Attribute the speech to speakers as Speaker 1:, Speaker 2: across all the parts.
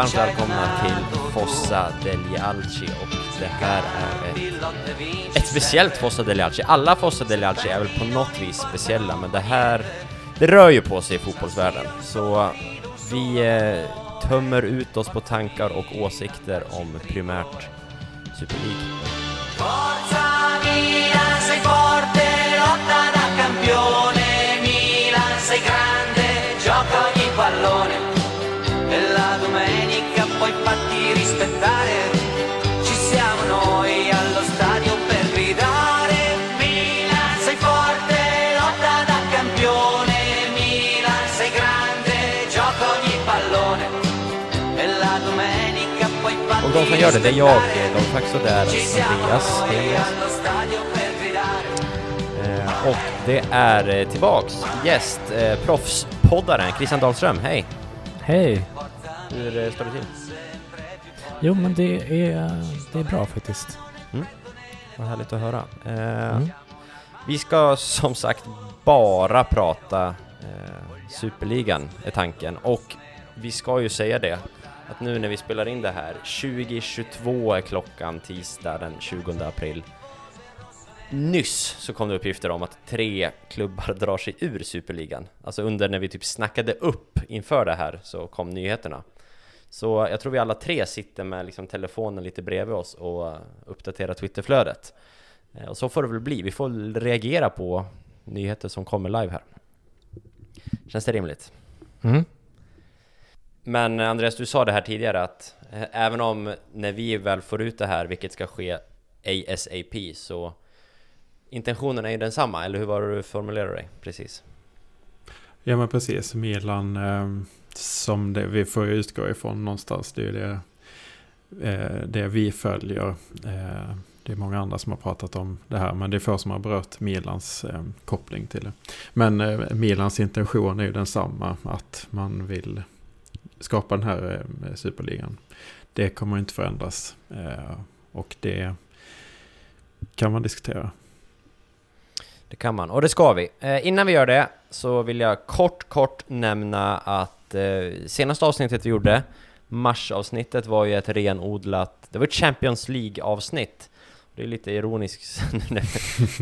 Speaker 1: varmt välkomna till Fossa degli Alci och det här är ett, ett speciellt Fossa degli Alci. Alla Fossa degli Alci är väl på något vis speciella, men det här, det rör ju på sig i fotbollsvärlden. Så eh, vi eh, tömmer ut oss på tankar och åsikter om primärt Super League.
Speaker 2: Fatti rispettare. Ci siamo noi allo stadio per gridare. Milan, sei forte, lotta da campione. Milan, sei grande, gioca ogni pallone. E la domenica poi fatti
Speaker 1: Och de som gör det, det är jag, eh, Don Faxo där,
Speaker 2: Ci siamo
Speaker 1: Andreas
Speaker 2: noi
Speaker 1: Helias.
Speaker 2: allo stadio per gridare.
Speaker 1: Eh, och det är eh, tillbaks gäst, eh, proffspoddaren Christian Dahlström, hej!
Speaker 3: Hej!
Speaker 1: Hur eh, står det till?
Speaker 3: Jo men det är, det är bra faktiskt.
Speaker 1: Vad härligt att höra. Eh,
Speaker 3: Mm.
Speaker 1: Vi ska som sagt bara prata eh, Superligan, är tanken. Och vi ska ju säga det, att nu när vi spelar in det här, 2022 är klockan tisdag den 20 april. Nyss så kom det uppgifter om att tre klubbar drar sig ur Superligan. Alltså under när vi typ snackade upp inför det här så kom nyheterna. Så jag tror vi alla tre sitter med liksom telefonen lite bredvid oss och uppdaterar Twitterflödet. Eh, Och så får det väl bli. Vi får reagera på nyheter som kommer live här. Känns det rimligt?
Speaker 3: Mm.
Speaker 1: Men eh, Andreas, du sa det här tidigare att eh, även om när vi väl får ut det här, vilket ska ske ASAP, så intentionen är ju densamma, eller hur var det du formulerade dig? Precis.
Speaker 4: Ja men precis, Milan eh, som det, vi får utgå ifrån någonstans. Det är ju det, eh, det vi följer. Eh, det är många andra som har pratat om det här men det är få som har berört Milans eh, koppling till det. Men eh, Milans intention är ju densamma att man vill skapa den här eh, superligan. Det kommer inte förändras eh, och det kan man diskutera.
Speaker 1: Det kan man, och det ska vi. Eh, innan vi gör det så vill jag kort, kort nämna att eh, senaste avsnittet vi gjorde, marsavsnittet, var ju ett renodlat, det var ett Champions League-avsnitt. Det är lite ironiskt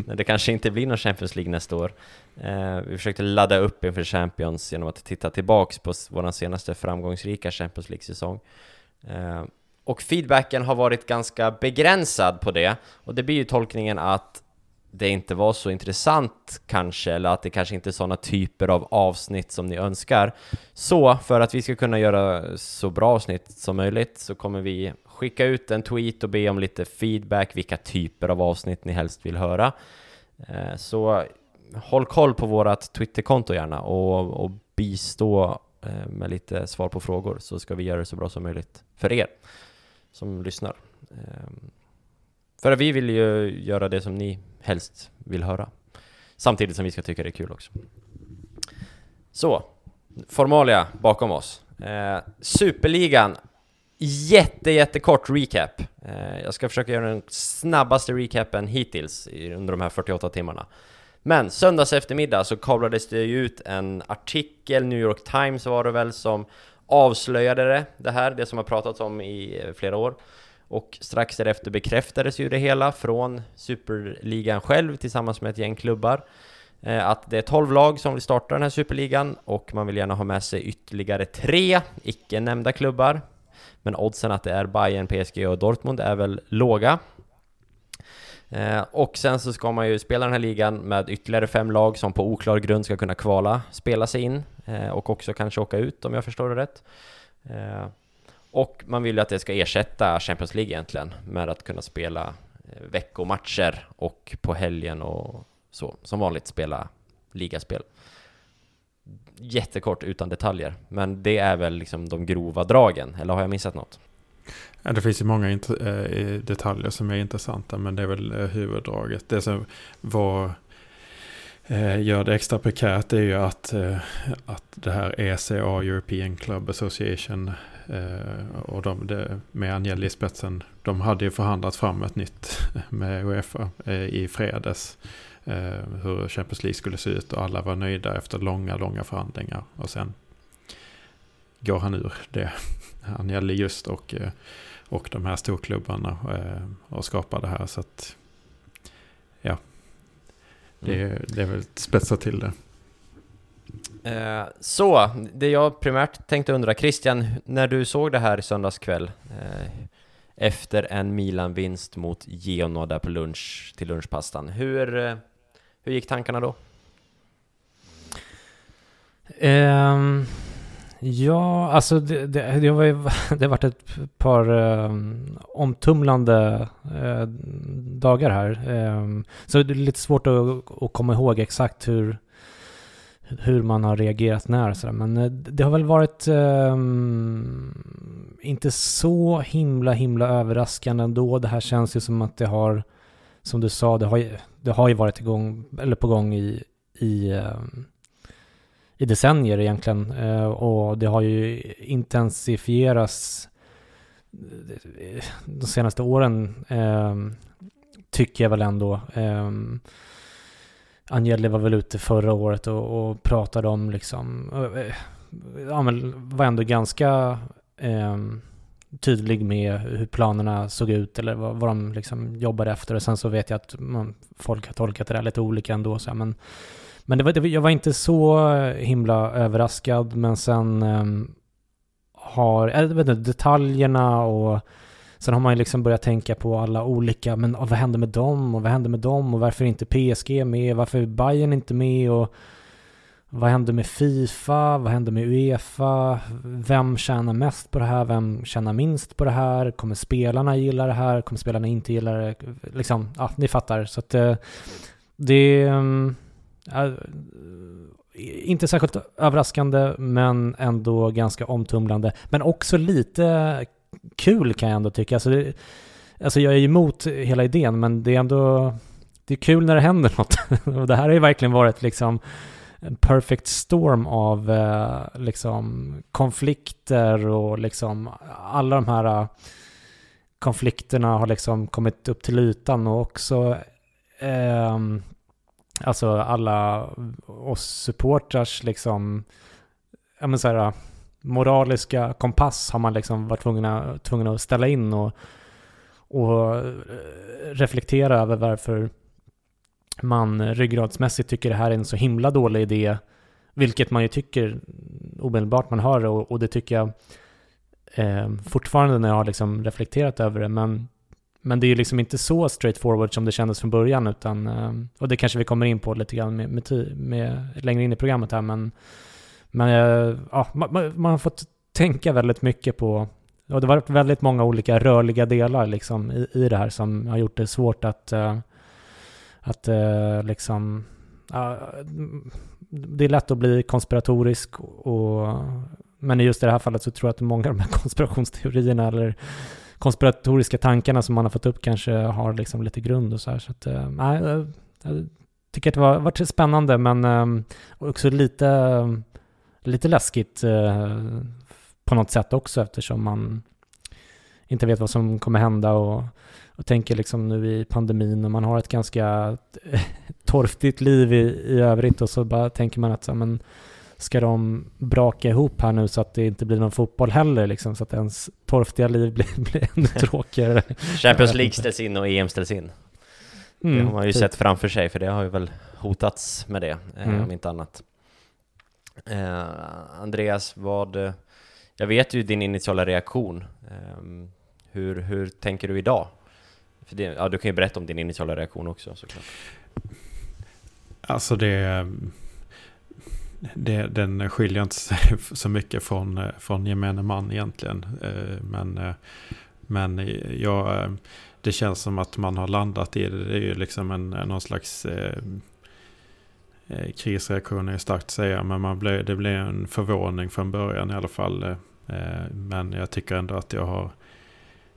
Speaker 1: när, det kanske inte blir någon Champions League nästa år. Eh, vi försökte ladda upp inför Champions genom att titta tillbaks på vår senaste framgångsrika Champions League-säsong. Eh, och feedbacken har varit ganska begränsad på det, och det blir ju tolkningen att det inte var så intressant kanske, eller att det kanske inte är sådana typer av avsnitt som ni önskar. Så för att vi ska kunna göra så bra avsnitt som möjligt så kommer vi skicka ut en tweet och be om lite feedback, vilka typer av avsnitt ni helst vill höra. Eh, så håll koll på vårat Twitterkonto gärna och, och bistå eh, med lite svar på frågor så ska vi göra det så bra som möjligt för er som lyssnar. Ehm, för vi vill ju göra det som ni helst vill höra. Samtidigt som vi ska tycka det är kul också. Så, formalia bakom oss. Eh, Superligan, jätte, jättekort recap. Eh, jag ska försöka göra den snabbaste recapen hittills under de här 48 timmarna. Men söndags eftermiddag så kablades det ju ut en artikel, New York Times var det väl, som avslöjade det, det här, det som har pratats om i eh, flera år. Och strax därefter bekräftades ju det hela från Superligan själv tillsammans med ett gäng klubbar. Eh, att det är 12 lag som vill starta den här Superligan och man vill gärna ha med sig ytterligare tre icke nämnda klubbar. Men oddsen att det är Bayern, PSG och Dortmund är väl låga. Eh, och sen så ska man ju spela den här ligan med ytterligare fem lag som på oklar grund ska kunna kvala, spela sig in eh, och också kanske åka ut om jag förstår det rätt. Och man vill ju att det ska ersätta Champions League egentligen med att kunna spela eh, veckomatcher och på helgen och så, som vanligt spela ligaspel. Jättekort utan detaljer, men det är väl liksom de grova dragen, eller har jag missat något?
Speaker 4: Ja, det finns ju många eh, detaljer som är intressanta men det är väl eh, huvuddraget. Det som var, gör det extra prekärt är ju att, att det här ECA, European Club Association, och de, det, med Agnelli i spetsen, de hade ju förhandlat fram ett nytt med Uefa eh, i fredags. Eh, hur Champions League skulle se ut och alla var nöjda efter långa, långa förhandlingar. Och sen går han ur det. Agnelli just och, eh, och de här storklubbarna eh, och skapar det här. Så att, ja, det,
Speaker 1: Mm.
Speaker 4: det är väl spetsa till det.
Speaker 1: Eh, så, det jag primärt tänkte undra, Christian, när du såg det här i söndags kväll eh, efter en Milan-vinst mot Genoa där på lunch till lunchpastan, hur, eh, hur gick tankarna då?
Speaker 3: Um, ja, alltså det, det, det, var ju, det har varit ett par um, omtumlande uh, dagar här. Um, så det är lite svårt att, att komma ihåg exakt hur, hur man har reagerat när. och sådär. Men eh, det har väl varit ehm, inte så himla himla överraskande ändå. Det här känns ju som att det har, som du sa, det har, ju- det har ju varit igång, eller på gång i, i ehm, i decennier egentligen. Eh, och det har ju intensifierats eh, de senaste åren, ehm, tycker jag väl ändå. Ehm, Angeli var väl ute förra året och, och pratade om liksom, eh, eh, ja men var ändå ganska eh, tydlig med hur planerna såg ut eller vad, vad de liksom jobbade efter. Och sen så vet jag att man, folk har tolkat det där lite olika ändå. Så här, men men det var, det, jag var inte så himla överraskad, men sen eh, har, jag vet inte, detaljerna och sen har man ju liksom börjat tänka på alla olika, men vad hände med dem? Och vad hände med dem? Och varför är inte PSG med, varför är Bayern inte med? Och vad hände med Fifa, vad hände med Uefa, vem tjänar mest på det här, vem tjänar minst på det här, kommer spelarna gilla det här, kommer spelarna inte gilla det, liksom, ja, ni fattar. Så att eh, det, eh, är inte särskilt överraskande, men ändå ganska omtumlande. Men också lite kul kan jag ändå tycka. Alltså, det, alltså jag är emot hela idén, men det är ändå det är kul när det händer något. Och det här har ju verkligen varit liksom en perfect storm av eh, liksom konflikter och liksom alla de här eh, konflikterna har liksom kommit upp till ytan och också eh, Alltså alla oss supportrar liksom, ja men så här, moraliska kompass har man liksom varit tvungna, tvungna att ställa in och, och eh, reflektera över varför man ryggradsmässigt tycker det här är en så himla dålig idé. Vilket man ju tycker omedelbart man hör det och, och det tycker jag eh, fortfarande när jag har liksom reflekterat över det. Men men det är ju liksom inte så straightforward som det kändes från början utan, eh, och det kanske vi kommer in på lite grann med, med, med längre in i programmet här men, men eh, ja, man, man, har fått tänka väldigt mycket på, och det har varit väldigt många olika rörliga delar liksom i, i det här som har gjort det svårt att, eh, att eh, liksom, ja, det är lätt att bli konspiratorisk och, men i just i det här fallet så tror jag att många av de här konspirationsteorierna eller konspiratoriska tankarna som man har fått upp kanske har liksom lite grund och så här. Så att, nej, jag tycker att det har varit spännande men också lite, lite läskigt eh, på något sätt också eftersom man inte vet vad som kommer hända och, och tänker liksom nu i pandemin och man har ett ganska torftigt liv i, i övrigt och så bara tänker man att så, men, ska de braka ihop här nu så att det inte blir någon fotboll heller liksom, så att ens torftiga liv blir, blir ännu tråkigare.
Speaker 1: Champions League ställs in och EM ställs in. det
Speaker 3: Mm,
Speaker 1: har man ju
Speaker 3: typ.
Speaker 1: sett framför sig, för det har ju väl hotats med det, eh,
Speaker 3: Mm.
Speaker 1: om inte annat. Eh, Andreas, vad... Eh, jag vet ju din initiala reaktion. Eh, hur, hur tänker du idag? För det, ja, du kan ju berätta om din initiala reaktion också såklart.
Speaker 4: Alltså det, det, den skiljer inte sig så mycket från, från gemene man egentligen. Eh, Men, eh, men jag, eh, det känns som att man har landat i det. Det är ju liksom en, någon slags eh, eh, krisreaktion är starkt att säga. Men man blev, det blev en förvåning från början i alla fall. Eh, Men jag tycker ändå att jag har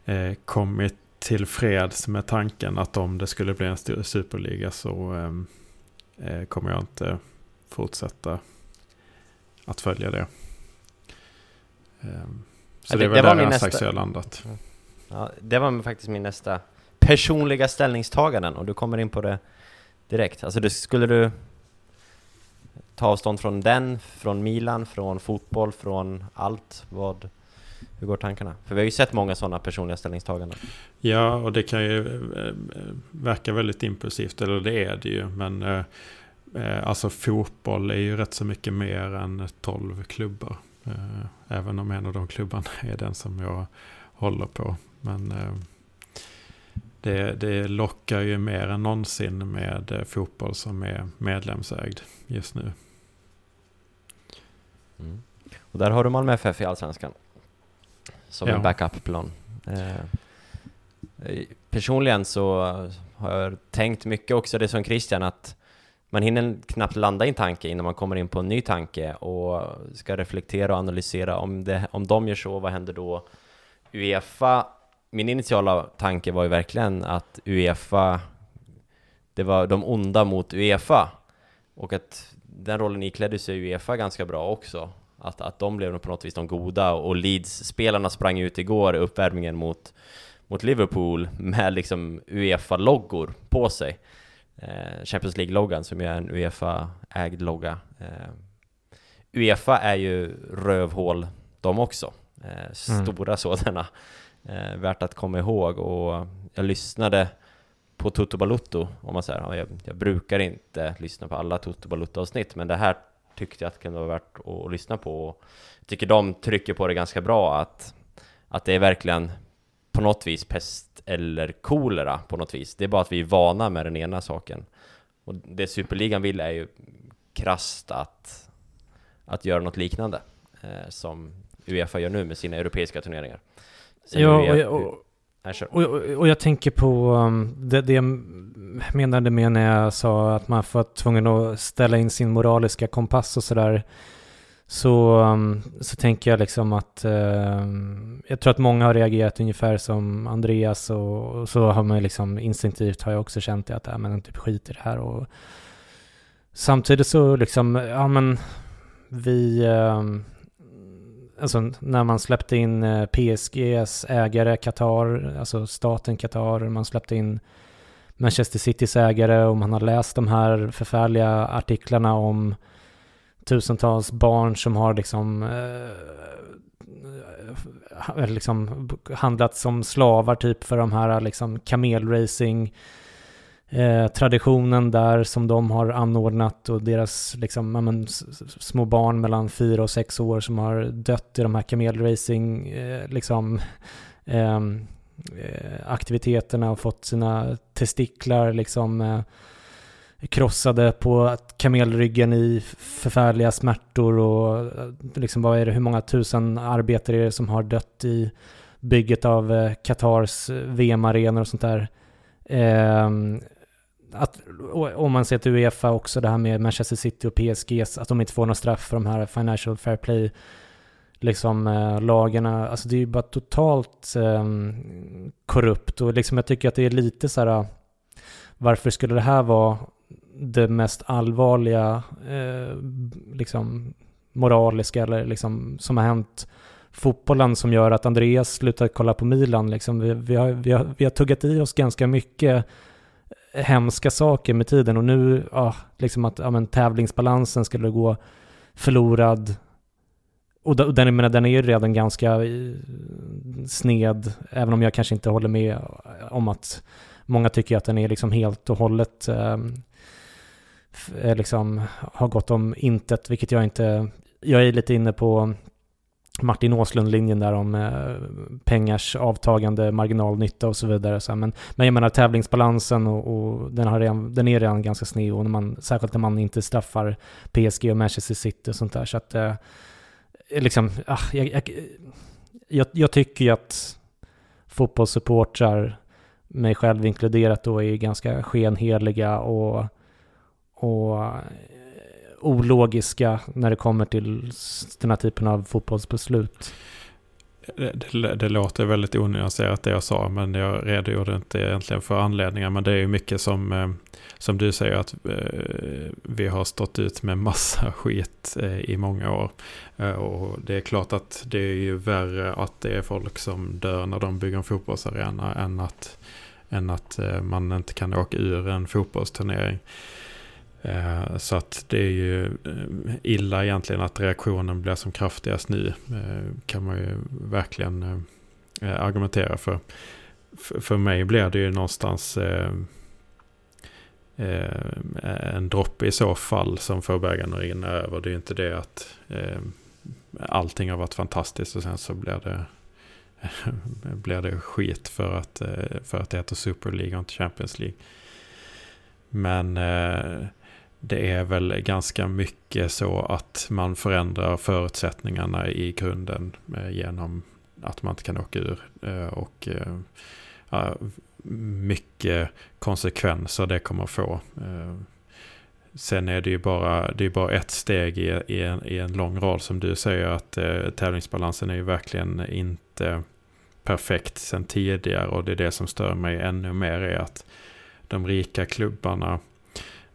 Speaker 4: eh, kommit till freds med tanken att om det skulle bli en superliga så ehm, eh, kommer jag inte fortsätta att följa det. Ehm, Så
Speaker 1: Ja,
Speaker 4: det,
Speaker 1: det-
Speaker 4: var
Speaker 1: det var
Speaker 4: där
Speaker 1: min
Speaker 4: Asax
Speaker 1: nästa-
Speaker 4: har landat.
Speaker 1: Ja, det var faktiskt min nästa personliga ställningstaganden och du kommer in på det direkt. Alltså, det, skulle du ta avstånd från den, från Milan, från fotboll, från allt? Vad, hur går tankarna? För vi har ju sett många sådana personliga ställningstaganden.
Speaker 4: Ja, och det kan ju eh, verka väldigt impulsivt, eller det är det ju. Men eh, eh alltså fotboll är ju rätt så mycket mer än 12 klubbar. Eh, även om en av de klubbarna är den som jag håller på. Men eh, det, det lockar ju mer än någonsin med eh, fotboll som är medlemsägd just nu.
Speaker 1: Mm. Och där har du Malmö FF i Allsvenskan. Som
Speaker 4: Ja.
Speaker 1: en backup-plan. Eh, eh, personligen så har jag tänkt mycket också det som Christian att man hinner knappt landa i en tanke innan man kommer in på en ny tanke och ska reflektera och analysera om, det, om de gör så, vad händer då? Uefa, min initiala tanke var ju verkligen att Uefa, det var de onda mot Uefa och att den rollen iklädde sig Uefa ganska bra också. Att, att de blev på något vis de goda och Leeds-spelarna sprang ut igår i uppvärmningen mot, mot Liverpool med liksom Uefa-loggor på sig. Eh, Champions League-loggan som ju är en Uefa-ägd logga. Eh, Uefa är ju rövhål de också. Eh,
Speaker 3: Mm.
Speaker 1: stora sådana. Eh, värt att komma ihåg och jag lyssnade på Toto Balutto, om man säger. Jag, jag brukar inte lyssna på alla Toto Balutto-avsnitt, men det här tyckte jag att det kunde vara värt att, att lyssna på. Och Jag tycker de trycker på det ganska bra, att, att det är verkligen på något vis pest eller kolera på något vis. Det är bara att vi är vana med den ena saken. Och det Superligan vill är ju krasst att, att göra något liknande, eh, som Uefa gör nu med sina europeiska turneringar. Sen
Speaker 3: Ja, jag- och, och, och, och jag tänker på um, det, det jag menade med när jag sa att man får tvungen att ställa in sin moraliska kompass och sådär. Så, um, så tänker jag liksom att um, jag tror att många har reagerat ungefär som Andreas och, och så har man liksom instinktivt har jag också känt det att äh, men typ skit i det här och samtidigt så liksom, ja men vi um, alltså när man släppte in eh, PSGs ägare Qatar, alltså staten Qatar, man släppte in Manchester Citys ägare och man har läst de här förfärliga artiklarna om tusentals barn som har liksom, eh, eh liksom handlat som slavar typ för de här liksom kamelracing eh, traditionen där som de har anordnat och deras liksom, ja, men, små barn mellan fyra och sex år som har dött i de här kamelracing eh, liksom, ehm, eh, aktiviteterna och fått sina testiklar liksom eh, krossade på kamelryggen i förfärliga smärtor och eh, liksom vad är det, hur många tusen arbetare är det som har dött i bygget av eh, Qatars eh, VM-arenor och sånt där. Ehm, att, om man ser till Uefa också, det här med Manchester City och PSG, att de inte får någon straff för de här Financial Fair Play liksom eh, lagarna, alltså det är ju bara totalt eh, korrupt och liksom jag tycker att det är lite så här, eh, varför skulle det här vara det mest allvarliga eh, liksom moraliska eller liksom som har hänt fotbollen som gör att Andreas slutar kolla på Milan liksom. Vi, vi, har, vi, har, vi har tuggat i oss ganska mycket hemska saker med tiden och nu, ja, liksom att ja, men, tävlingsbalansen skulle gå förlorad. Och den, jag menar, den är ju redan ganska eh, sned, även om jag kanske inte håller med om att många tycker att den är liksom helt och hållet ehm, eh, liksom har gått om intet, vilket jag inte, jag är lite inne på Martin Åslund-linjen där om eh, pengars avtagande marginalnytta och så vidare. Så men, men jag menar tävlingsbalansen och, och den, har redan, den är redan ganska sned och när man, särskilt när man inte straffar PSG och Manchester City och sånt där. Så att eh, liksom, ah, jag, jag, jag, jag tycker ju att fotbollssupportrar, mig själv inkluderat då, är ganska skenheliga och, och ologiska när det kommer till den här typen av fotbollsbeslut.
Speaker 4: det, det, låter väldigt onyanserat det jag sa, men jag redogjorde inte egentligen för anledningar. Men det är ju mycket som, eh, som du säger att eh, vi har stått ut med massa skit eh, i många år. Och det är klart att det är ju värre att det är folk som dör när de bygger en fotbollsarena än att, än att man inte kan åka ur en fotbollsturnering. Eh, så att det är ju eh, illa egentligen att reaktionen blir som kraftigast nu. Eh, kan man ju verkligen argumentera för. För mig blir det ju någonstans en droppe i så fall som får bägaren att rinna över. Det är ju inte det att allting har varit fantastiskt och sen så blir det, blir det skit för att, för att det heter Super League och inte Champions League. Men det är väl ganska mycket så att man förändrar förutsättningarna i grunden eh, genom att man inte kan åka ur. Eh, och eh, mycket konsekvenser det kommer få. Sen är det ju bara, det är bara ett steg i, i, en, i en lång rad som du säger att eh, tävlingsbalansen är ju verkligen inte perfekt sen tidigare och det är det som stör mig ännu mer är att de rika klubbarna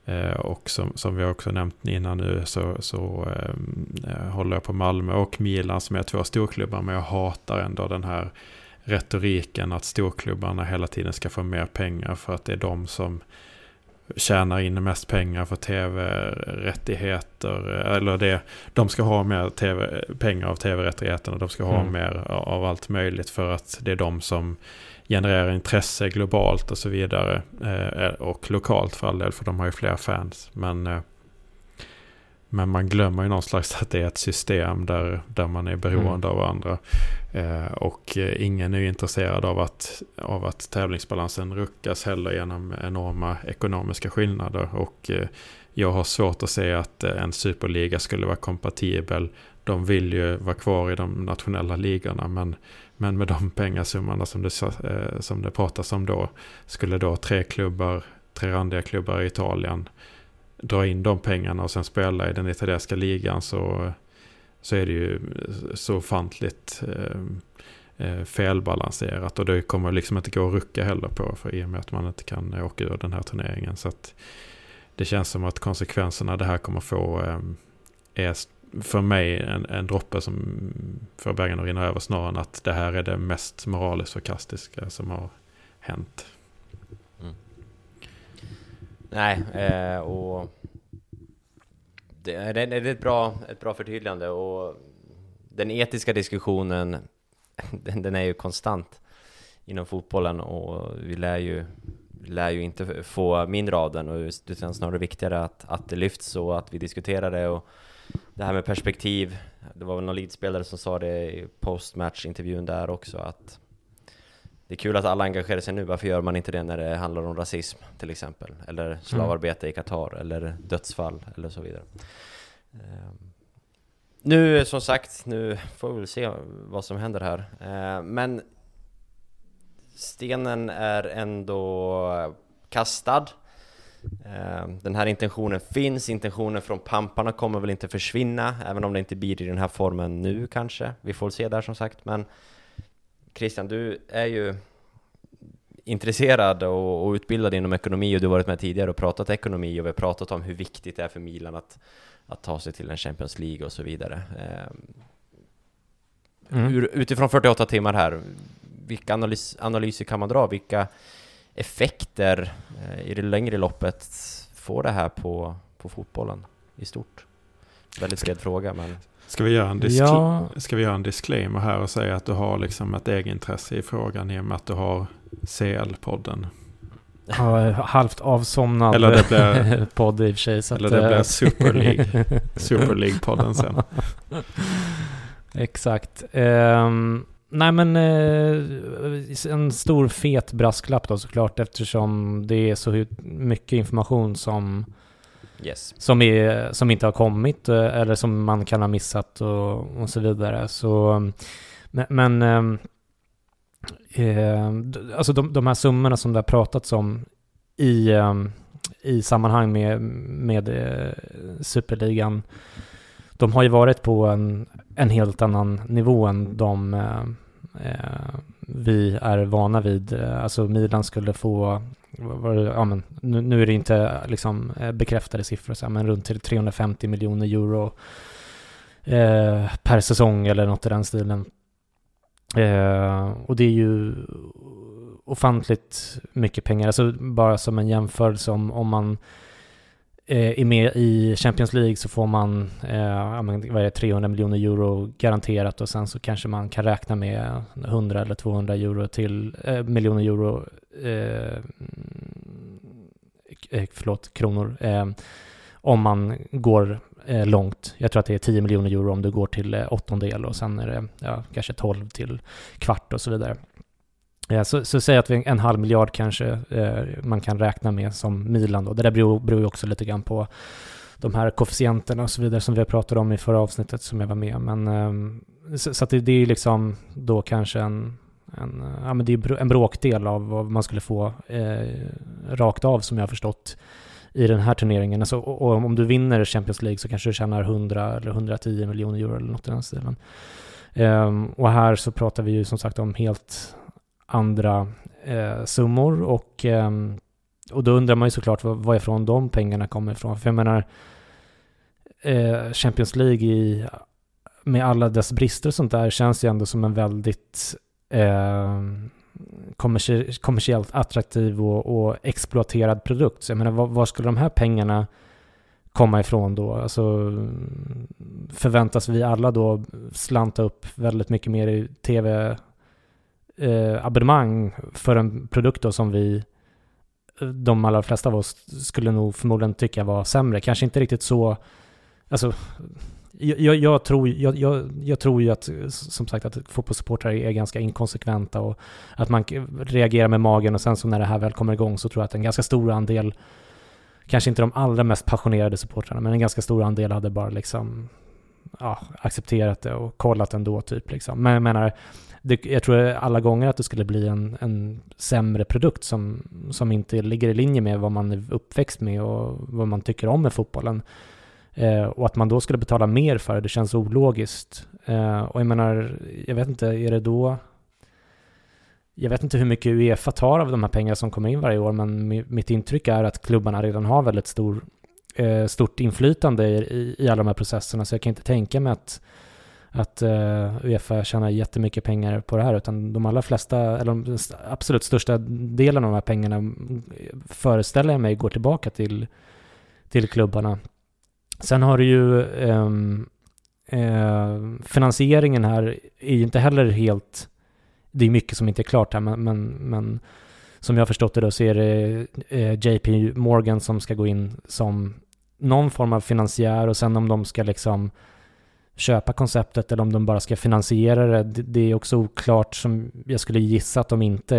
Speaker 4: Eh, och som, som vi också nämnt innan nu så, så ehm, eh, håller jag på Malmö och Milan som är två storklubbar. Men jag hatar ändå den här retoriken att storklubbarna hela tiden ska få mer pengar för att det är de som tjänar in mest pengar för tv-rättigheter. Eller det, de ska ha mer TV, pengar av tv-rättigheterna. De ska ha mm. mer av allt möjligt för att det är de som genererar intresse globalt och så vidare. Eh, och lokalt för all del, för de har ju fler fans. Men, eh, men man glömmer ju någon slags att det är ett system där, där man är beroende mm. av varandra. Eh, och ingen är intresserad av att, av att tävlingsbalansen ruckas heller genom enorma ekonomiska skillnader. Och jag har svårt att se att en superliga skulle vara kompatibel. De vill ju vara kvar i de nationella ligorna men men med de pengasummorna som det, eh, som det pratas om då skulle då tre klubbar, tre randiga klubbar i Italien dra in de pengarna och sen spela i den italienska ligan så, så är det ju så ofantligt eh, eh, felbalanserat och det kommer liksom inte gå att rucka heller på för i och med att man inte kan åka ur den här turneringen. Så att det känns som att konsekvenserna det här kommer få eh, är för mig en, en droppe som får bägaren att rinna över snarare än att det här är det mest moraliskt förkastiska som har hänt.
Speaker 1: Nej, eh, och det, det, det, är ett bra, ett bra förtydligande och den etiska diskussionen den, den är ju konstant inom fotbollen och vi lär ju lär ju inte få mindre av den och det är snarare viktigare att, att det lyfts och att vi diskuterar det och det här med perspektiv. Det var väl någon leadspelare som sa det i postmatchintervjun där också att det är kul att alla engagerar sig nu, varför gör man inte det när det handlar om rasism till exempel? Eller slavarbete mm. i Qatar, eller dödsfall, eller så vidare. Ehm, nu som sagt, nu får vi väl se vad som händer här. Ehm, men stenen är ändå kastad. Ehm, den här intentionen finns, intentionen från pamparna kommer väl inte försvinna, även om det inte blir i den här formen nu kanske. Vi får se där som sagt, men Christian, du är ju intresserad och, och, utbildad inom ekonomi och du har varit med tidigare och pratat ekonomi och vi har pratat om hur viktigt det är för Milan att, att ta sig till en Champions League och så vidare. Ehm, mm. Ur, utifrån 48 timmar här, vilka analys, analyser kan man dra? Vilka effekter eh, i det längre loppet får det här på, på fotbollen i stort? Väldigt bred fråga, men...
Speaker 4: Ska vi, göra en ja. ska vi göra en disclaimer här och säga att du har liksom ett egenintresse i frågan i och med att du har CL-podden?
Speaker 3: Ja, halvt avsomnad eller det blir, podd i och för sig.
Speaker 4: Så eller att, det blir Super League. Super League-podden sen.
Speaker 3: Exakt. Um, Nej men eh, en stor fet brasklapp då såklart eftersom det är så mycket information som, yes. som, är, som inte har kommit eh, eller som man kan ha missat och, och så vidare. Så, mm, men, men eh, alltså de, de här summorna som det har pratats om i, eh, i sammanhang med, med eh, superligan de har ju varit på en, en helt annan nivå än de, eh, eh vi är vana vid. Eh, alltså Milan skulle få, ja, men, nu, nu, är det inte liksom, eh, bekräftade siffror, så här, men runt 350 miljoner euro eh, per säsong eller något i den stilen. Eh, och det är ju ofantligt mycket pengar. Alltså bara som en jämförelse om, om man eh, Eh, är med i Champions League så får man eh, vad är det, 300 miljoner euro garanterat och sen så kanske man kan räkna med 100 eller 200 euro till, eh, miljoner euro, eh, eh förlåt, kronor, eh, om man går eh, långt. Jag tror att det är 10 miljoner euro om du går till eh, åttondel och sen är det ja, kanske 12 till kvart och så vidare. Ja, så, så säg att vi en halv miljard kanske eh, man kan räkna med som Milan då. Det där beror, beror ju också lite grann på de här koefficienterna och så vidare som vi har pratat om i förra avsnittet som jag var med. Men, eh, så, så, att det, det är liksom då kanske en, en, ja, men det är en bråkdel av vad man skulle få eh, rakt av som jag har förstått i den här turneringen. Alltså, och, och, om du vinner Champions League så kanske du tjänar 100 eller 110 miljoner euro eller något i den stilen. Um, och här så pratar vi ju som sagt om helt andra eh, summor och, eh, och då undrar man ju såklart varifrån de pengarna kommer ifrån. För jag menar, eh, Champions League i, med alla dess brister och sånt där känns ju ändå som en väldigt eh, kommersiellt attraktiv och, och, exploaterad produkt. Så jag menar, var, var, skulle de här pengarna komma ifrån då? Alltså, förväntas vi alla då slanta upp väldigt mycket mer i tv eh, abonnemang för en produkt då som vi, de allra flesta av oss, skulle nog förmodligen tycka var sämre. Kanske inte riktigt så, alltså jag, jag, tror, jag, jag, jag, tror ju att, som sagt, att fotbollssupportrar är ganska inkonsekventa och att man reagerar med magen och sen så när det här väl kommer igång så tror jag att en ganska stor andel, kanske inte de allra mest passionerade supportrarna, men en ganska stor andel hade bara liksom ja, accepterat det och kollat ändå typ liksom. Men jag menar, det, jag tror alla gånger att det skulle bli en, en sämre produkt som, som inte ligger i linje med vad man är uppväxt med och vad man tycker om med fotbollen. Eh, och att man då skulle betala mer för det, det känns ologiskt. Eh, och jag menar, jag vet inte, är det då... Jag vet inte hur mycket Uefa tar av de här pengarna som kommer in varje år, men mitt intryck är att klubbarna redan har väldigt stor, eh, stort inflytande i, i alla de här processerna, så jag kan inte tänka mig att att uh, Uefa tjänar jättemycket pengar på det här, utan de allra flesta, eller de absolut största delen av de här pengarna mm, föreställer jag mig går tillbaka till, till klubbarna. Sen har du ju um, uh, finansieringen här är ju inte heller helt, det är mycket som inte är klart här, men, men, men som jag har förstått det då så är det eh, uh, JP Morgan som ska gå in som någon form av finansiär och sen om de ska liksom köpa konceptet eller om de bara ska finansiera det. Det är också oklart som jag skulle gissa att de inte,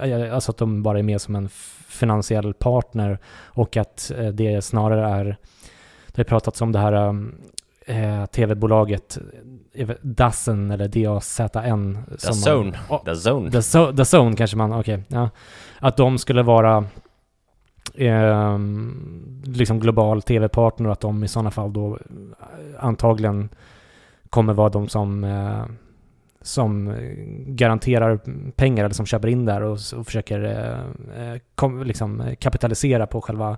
Speaker 3: eh, alltså att de bara är med som en finansiell partner och att eh, det snarare är, det har pratats om det här eh, tv-bolaget Dazen eller D-A-Z-N.
Speaker 1: The Zone. Oh, the Zone.
Speaker 3: The, so, the Zone kanske man, okej. Okay, ja. Att de skulle vara eh, liksom global tv-partner och att de i sådana fall då eh, antagligen kommer vara de som, eh, som garanterar pengar eller som köper in där och, och försöker eh, eh kom, liksom kapitalisera på själva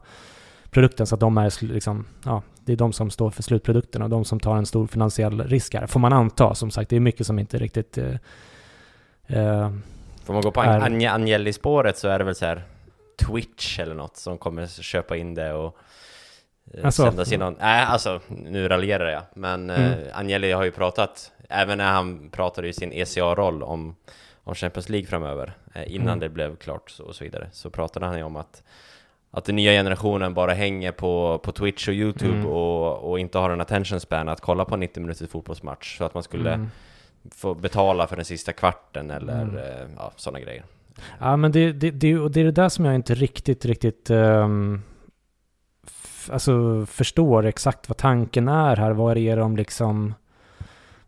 Speaker 3: produkten så att de är liksom, ja, det är de som står för slutprodukten och de som tar en stor finansiell risk här. Får man anta, som sagt, det är mycket som inte riktigt... Eh,
Speaker 1: eh Får man gå på är... Agnelli-spåret så är det väl så här Twitch eller något som kommer köpa in det och eh, alltså, sända sin någon... Nej, alltså nu raljerar jag, men eh, mm. eh, Agnelli har ju pratat, även när han pratade i sin ECA-roll om, om Champions League framöver, eh, innan mm. det blev klart så, och så vidare, så pratade han ju om att att den nya generationen bara hänger på, på Twitch och YouTube mm. och, och inte har en attention span att kolla på 90 minuters fotbollsmatch så att man skulle mm. få betala för den sista kvarten eller mm. eh, ja, sådana grejer.
Speaker 3: Ja, men det, det, det, det är det där som jag inte riktigt, riktigt um, alltså förstår exakt vad tanken är här. Vad är det de liksom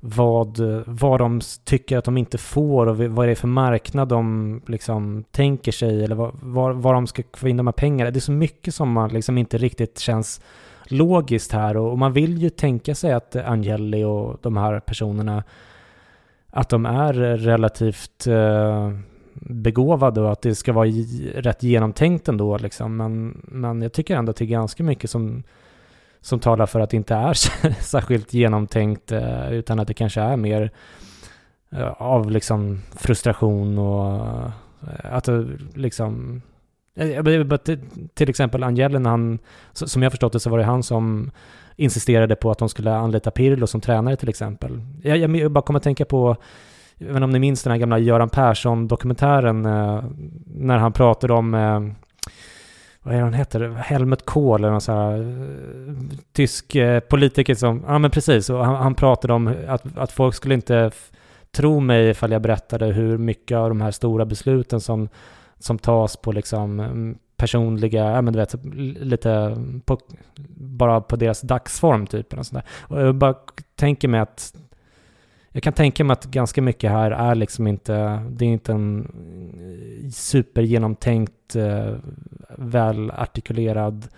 Speaker 3: vad, vad de tycker att de inte får och vad är det för marknad de liksom tänker sig eller vad, var, var de ska få in de här pengarna. Det är så mycket som man liksom inte riktigt känns logiskt här och, och man vill ju tänka sig att Angeli och de här personerna att de är relativt eh, begåvade och att det ska vara rätt genomtänkt ändå liksom. Men, men jag tycker ändå att det är ganska mycket som, som talar för att det inte är särskilt genomtänkt eh, utan att det kanske är mer eh, av liksom frustration och eh, att det liksom till, exempel Angeli han, som jag förstått det så var det han som insisterade på att de skulle anlita Pirlo som tränare till exempel. Jag, jag, jag bara kommer att tänka på, jag vet inte om ni minns den här gamla Göran Persson-dokumentären eh, när han pratade om eh, vad är det han heter? Helmut Kohl eller någon sån här eh, tysk eh, politiker som, ja men precis, och han, han pratade om att, att folk skulle inte tro mig ifall jag berättade hur mycket av de här stora besluten som, som tas på liksom mm, personliga, ja men du vet, lite på, bara på deras dagsform typ. Eller sånt där. Och jag bara tänker mig att jag kan tänka mig att ganska mycket här är liksom inte, det är inte en eh, supergenomtänkt, eh, välartikulerad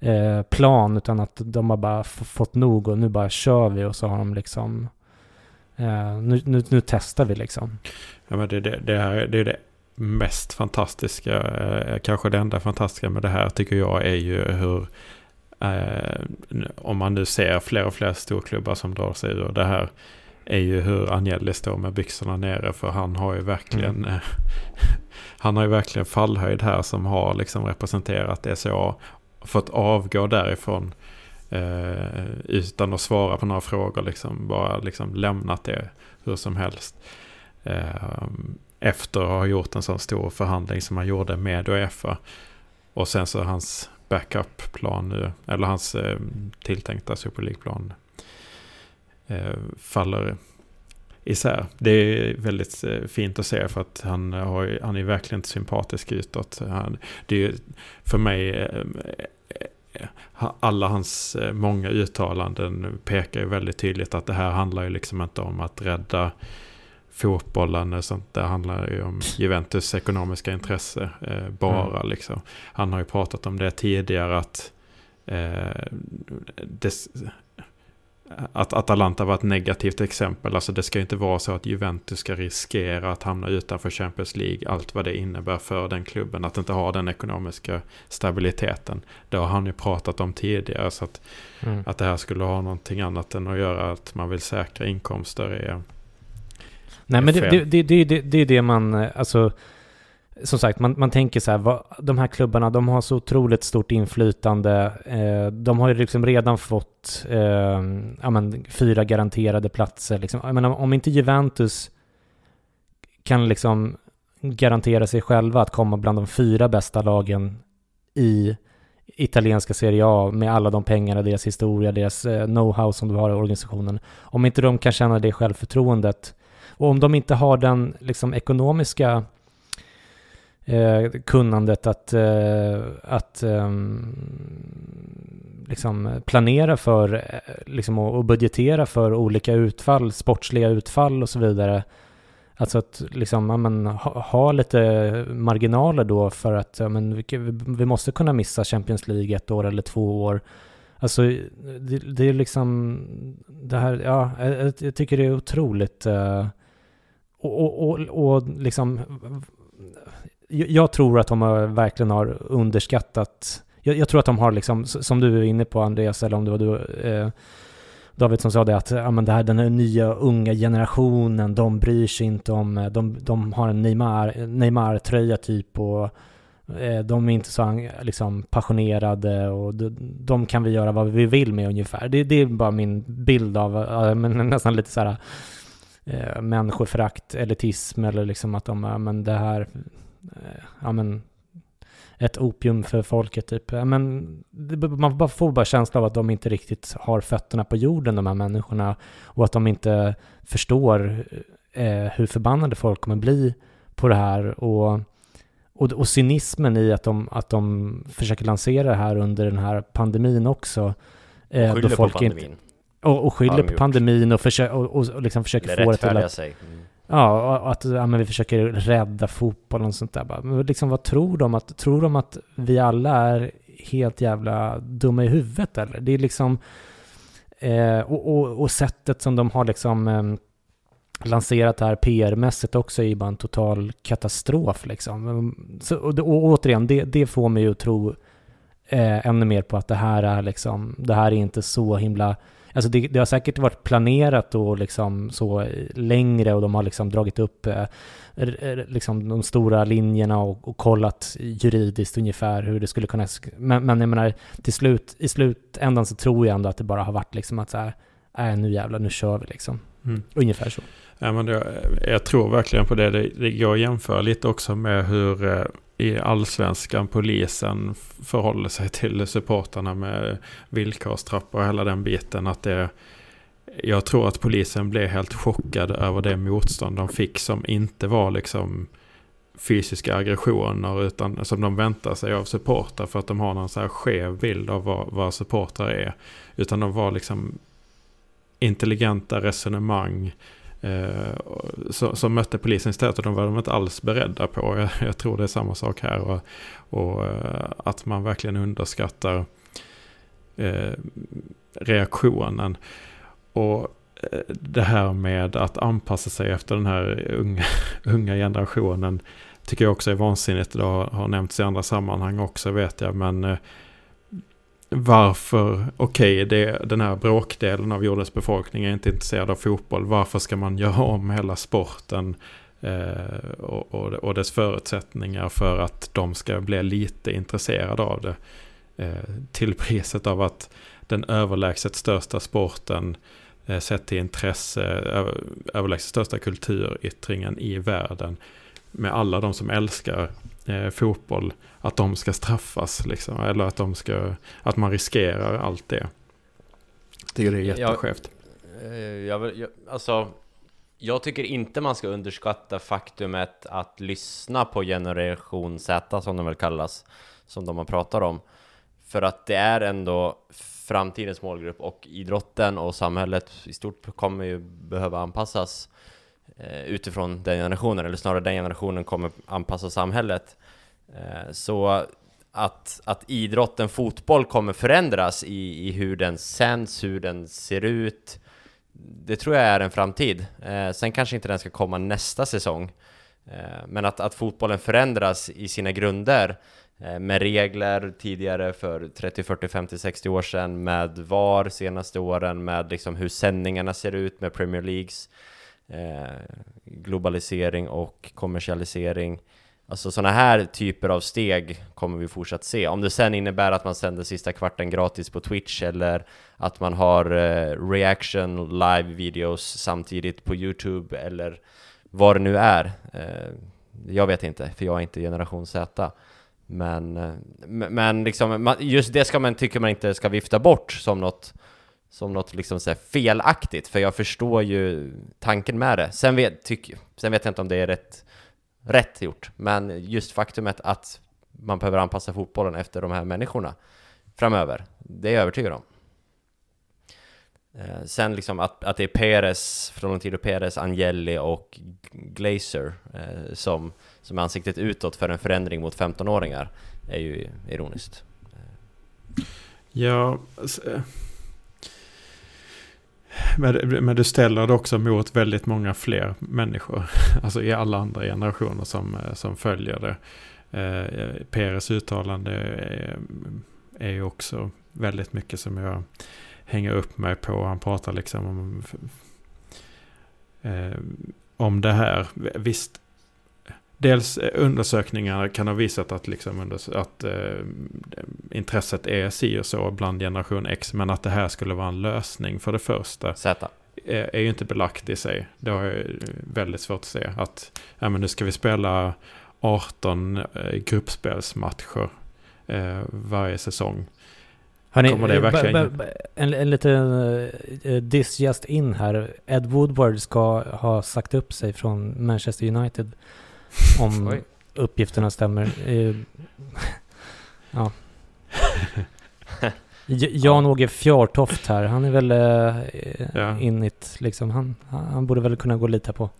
Speaker 3: eh, plan, utan att de har bara fått nog och nu bara kör vi och så har de liksom, nu, nu, nu testar vi liksom.
Speaker 4: Ja, men det, det, det, här, det är det mest fantastiska, kanske det enda fantastiska med det här tycker jag är ju hur, eh, om man nu ser fler och fler storklubbar som drar sig ur det här, är ju hur Agnelli står med byxorna nere för han har ju verkligen eh, han har ju verkligen fallhöjd här som har liksom representerat SCA fått avgå därifrån eh, utan att svara på några frågor liksom bara liksom lämnat det hur som helst. Eh, efter att ha gjort en sån stor förhandling som han gjorde med Uefa. Och sen så hans backup-plan nu eller hans eh, tilltänkta Super League-plan faller isär. Det är väldigt eh, fint att se för att han, har, han är verkligen inte sympatisk utåt. Han, det är för mig, eh, eh, alla hans eh, många uttalanden pekar ju väldigt tydligt att det här handlar ju liksom inte om att rädda fotbollen och sånt. Det handlar ju om Juventus ekonomiska intresse eh, bara liksom. Han har ju pratat om det tidigare att eh, det, att Atalanta var ett negativt exempel. Alltså det ska ju inte vara så att Juventus ska riskera att hamna utanför Champions League. Allt vad det innebär för den klubben. Att inte ha den ekonomiska stabiliteten. Det har han ju pratat om tidigare. Så att,
Speaker 3: Mm.
Speaker 4: att det här skulle ha någonting annat än att göra att man vill säkra inkomster. Är,
Speaker 3: Nej men det, det, det, det, det är det man, eh, alltså som sagt, man, man tänker så här, vad, de här klubbarna, de har så otroligt stort inflytande. Eh, de har ju liksom redan fått eh, ja, men, fyra garanterade platser. Liksom. Jag menar, om inte Juventus kan liksom garantera sig själva att komma bland de fyra bästa lagen i italienska Serie A med alla de pengarna, deras historia, deras eh, know-how som du har i organisationen. Om inte de kan känna det självförtroendet och om de inte har den liksom, ekonomiska eh, kunnandet att, eh, att eh, liksom planera för eh, liksom, och, och budgetera för olika utfall, sportsliga utfall och så vidare. Alltså att liksom, ja, men, ha, ha lite marginaler då för att ja, men, vi, vi måste kunna missa Champions League ett år eller två år. Alltså det, det är liksom det här, ja, jag, jag tycker det är otroligt eh, och, och, och, och liksom jag tror att de har, verkligen har underskattat jag, jag tror att de har liksom, som du är inne på Andreas, eller om det var du eh, David som sa det att ja, men det här, den här nya unga generationen, de bryr sig inte om, eh, de, de har en Neymar, Neymar-tröja typ och eh, de är inte så liksom, passionerade och de, de kan vi göra vad vi vill med ungefär. Det, det är bara min bild av, eh, men nästan lite så här eh, människoförakt, elitism eller liksom att de, ja men det här, ja men ett opium för folket typ. Ja, men man får bara känsla av att de inte riktigt har fötterna på jorden de här människorna och att de inte förstår eh, hur förbannade folk kommer bli på det här och och, och cynismen i att de, att de försöker lansera det här under den här pandemin också. Eh,
Speaker 1: Skyller
Speaker 3: då folk
Speaker 1: på
Speaker 3: Inte,
Speaker 1: pandemin.
Speaker 3: och, och
Speaker 1: Har
Speaker 3: skyller på pandemin och, försö- och, och, och liksom försöker
Speaker 1: Eller
Speaker 3: få det till att
Speaker 1: sig. Mm.
Speaker 3: Ja, och att ja, men vi försöker rädda fotbollen och sånt där. Bara, Men liksom, vad tror de? Att, tror de att vi alla är helt jävla dumma i huvudet eller? Det är liksom... Eh, och, och, och sättet som de har liksom... eh, lanserat det här PR-mässigt också är ju bara en total katastrof liksom. Så, och, och återigen, det, det får mig att tro eh, ännu mer på att det här är liksom, det här är inte så himla Alltså det, det har säkert varit planerat och liksom så längre och de har liksom dragit upp eh, liksom de stora linjerna och, och kollat juridiskt ungefär hur det skulle kunna... Men, men jag menar, till slut, i slutändan så tror jag ändå att det bara har varit liksom att så här, äh, nu jävlar, nu kör vi liksom.
Speaker 4: Mm.
Speaker 3: Ungefär så.
Speaker 4: Ja, men det, jag tror verkligen på det. Det, det går att jämföra lite också med hur eh, i allsvenskan polisen förhåller sig till supportarna med villkorstrappor och hela den biten. Att det, jag tror att polisen blev helt chockad över det motstånd de fick som inte var liksom fysiska aggressioner utan som de väntar sig av supportrar för att de har någon så här skev bild av vad, vad supportrar är. Utan de var liksom intelligenta resonemang eh, som, som mötte polisen istället och de var de inte alls beredda på. Jag, jag tror det är samma sak här och, och eh, att man verkligen underskattar eh, reaktionen. Och eh, det här med att anpassa sig efter den här unga, unga generationen tycker jag också är vansinnigt. Det har, har nämnts i andra sammanhang också vet jag. Men eh, varför, okej, okay, den här bråkdelen av jordens befolkning är inte intresserad av fotboll. Varför ska man göra om hela sporten eh, och, och, och dess förutsättningar för att de ska bli lite intresserade av det? Eh, till priset av att den överlägset största sporten eh, sett till intresse, över, överlägset största kulturyttringen i världen med alla de som älskar eh, fotboll, att de ska straffas liksom, eller att de ska, att man riskerar allt det. Jag tycker det är
Speaker 1: Jag-
Speaker 4: jätteskevt.
Speaker 1: Eh, Jag, vill- jag, alltså, jag tycker inte man ska underskatta faktumet att lyssna på Generation Z, som de väl kallas, som de man pratar om. För att det är ändå framtidens målgrupp och idrotten och samhället i stort kommer ju behöva anpassas Eh, utifrån den generationen, eller snarare den generationen kommer anpassa samhället. Eh, så att, att idrotten fotboll kommer förändras i, i hur den sänds, hur den ser ut. Det tror jag är en framtid. Eh, sen kanske inte den ska komma nästa säsong. Eh, men att, att fotbollen förändras i sina grunder eh, med regler tidigare för 30, 40, 50, 60 år sedan med VAR senaste åren med liksom hur sändningarna ser ut med Premier Leagues eh, Eh, globalisering och kommersialisering Alltså sådana här typer av steg kommer vi fortsatt se. Om det sen innebär att man sänder sista kvarten gratis på Twitch eller att man har eh, reaction live videos samtidigt på Youtube eller vad det nu är. Eh, jag vet inte, för jag är inte generation Z. Men, eh, men liksom, man, just det ska man, tycker man inte ska vifta bort som något som något liksom så här felaktigt, för jag förstår ju tanken med det. Sen vet, tyck, sen vet jag inte om det är rätt, rätt gjort, men just faktumet att man behöver anpassa fotbollen efter de här människorna framöver, det är jag övertygad om. Eh, sen liksom att, att det är Perez, Florentino Perez, Angeli och Glazer eh, som, som är ansiktet utåt för en förändring mot 15-åringar är ju ironiskt.
Speaker 4: Ja, alltså, men, men du ställer det också mot väldigt många fler människor. Alltså i alla andra generationer som, eh, som följer det. Eh, eh, Peres uttalande är, är ju också väldigt mycket som jag hänger upp mig på. Han pratar liksom om, eh, om det här. Visst, dels eh, undersökningar kan ha visat att, liksom att eh, intresset är si och så bland generation X. Men att det här skulle vara en lösning för det första
Speaker 1: Z.
Speaker 4: är, är ju inte belagt i sig. Det har jag väldigt svårt att se. Att ja, men nu ska vi spela 18 eh, gruppspelsmatcher eh, varje säsong.
Speaker 3: Hörrni,
Speaker 4: Kommer det
Speaker 3: eh,
Speaker 4: verkligen-
Speaker 3: en, en liten uh, diss just in här. Ed Woodward ska ha sagt upp sig från Manchester United. Om
Speaker 1: Oj.
Speaker 3: uppgifterna stämmer. Eh, ja. Jan-Åge Fjärtoft här, han är väl uh,
Speaker 4: Ja.
Speaker 3: init liksom. Han, han borde väl kunna gå att lita på.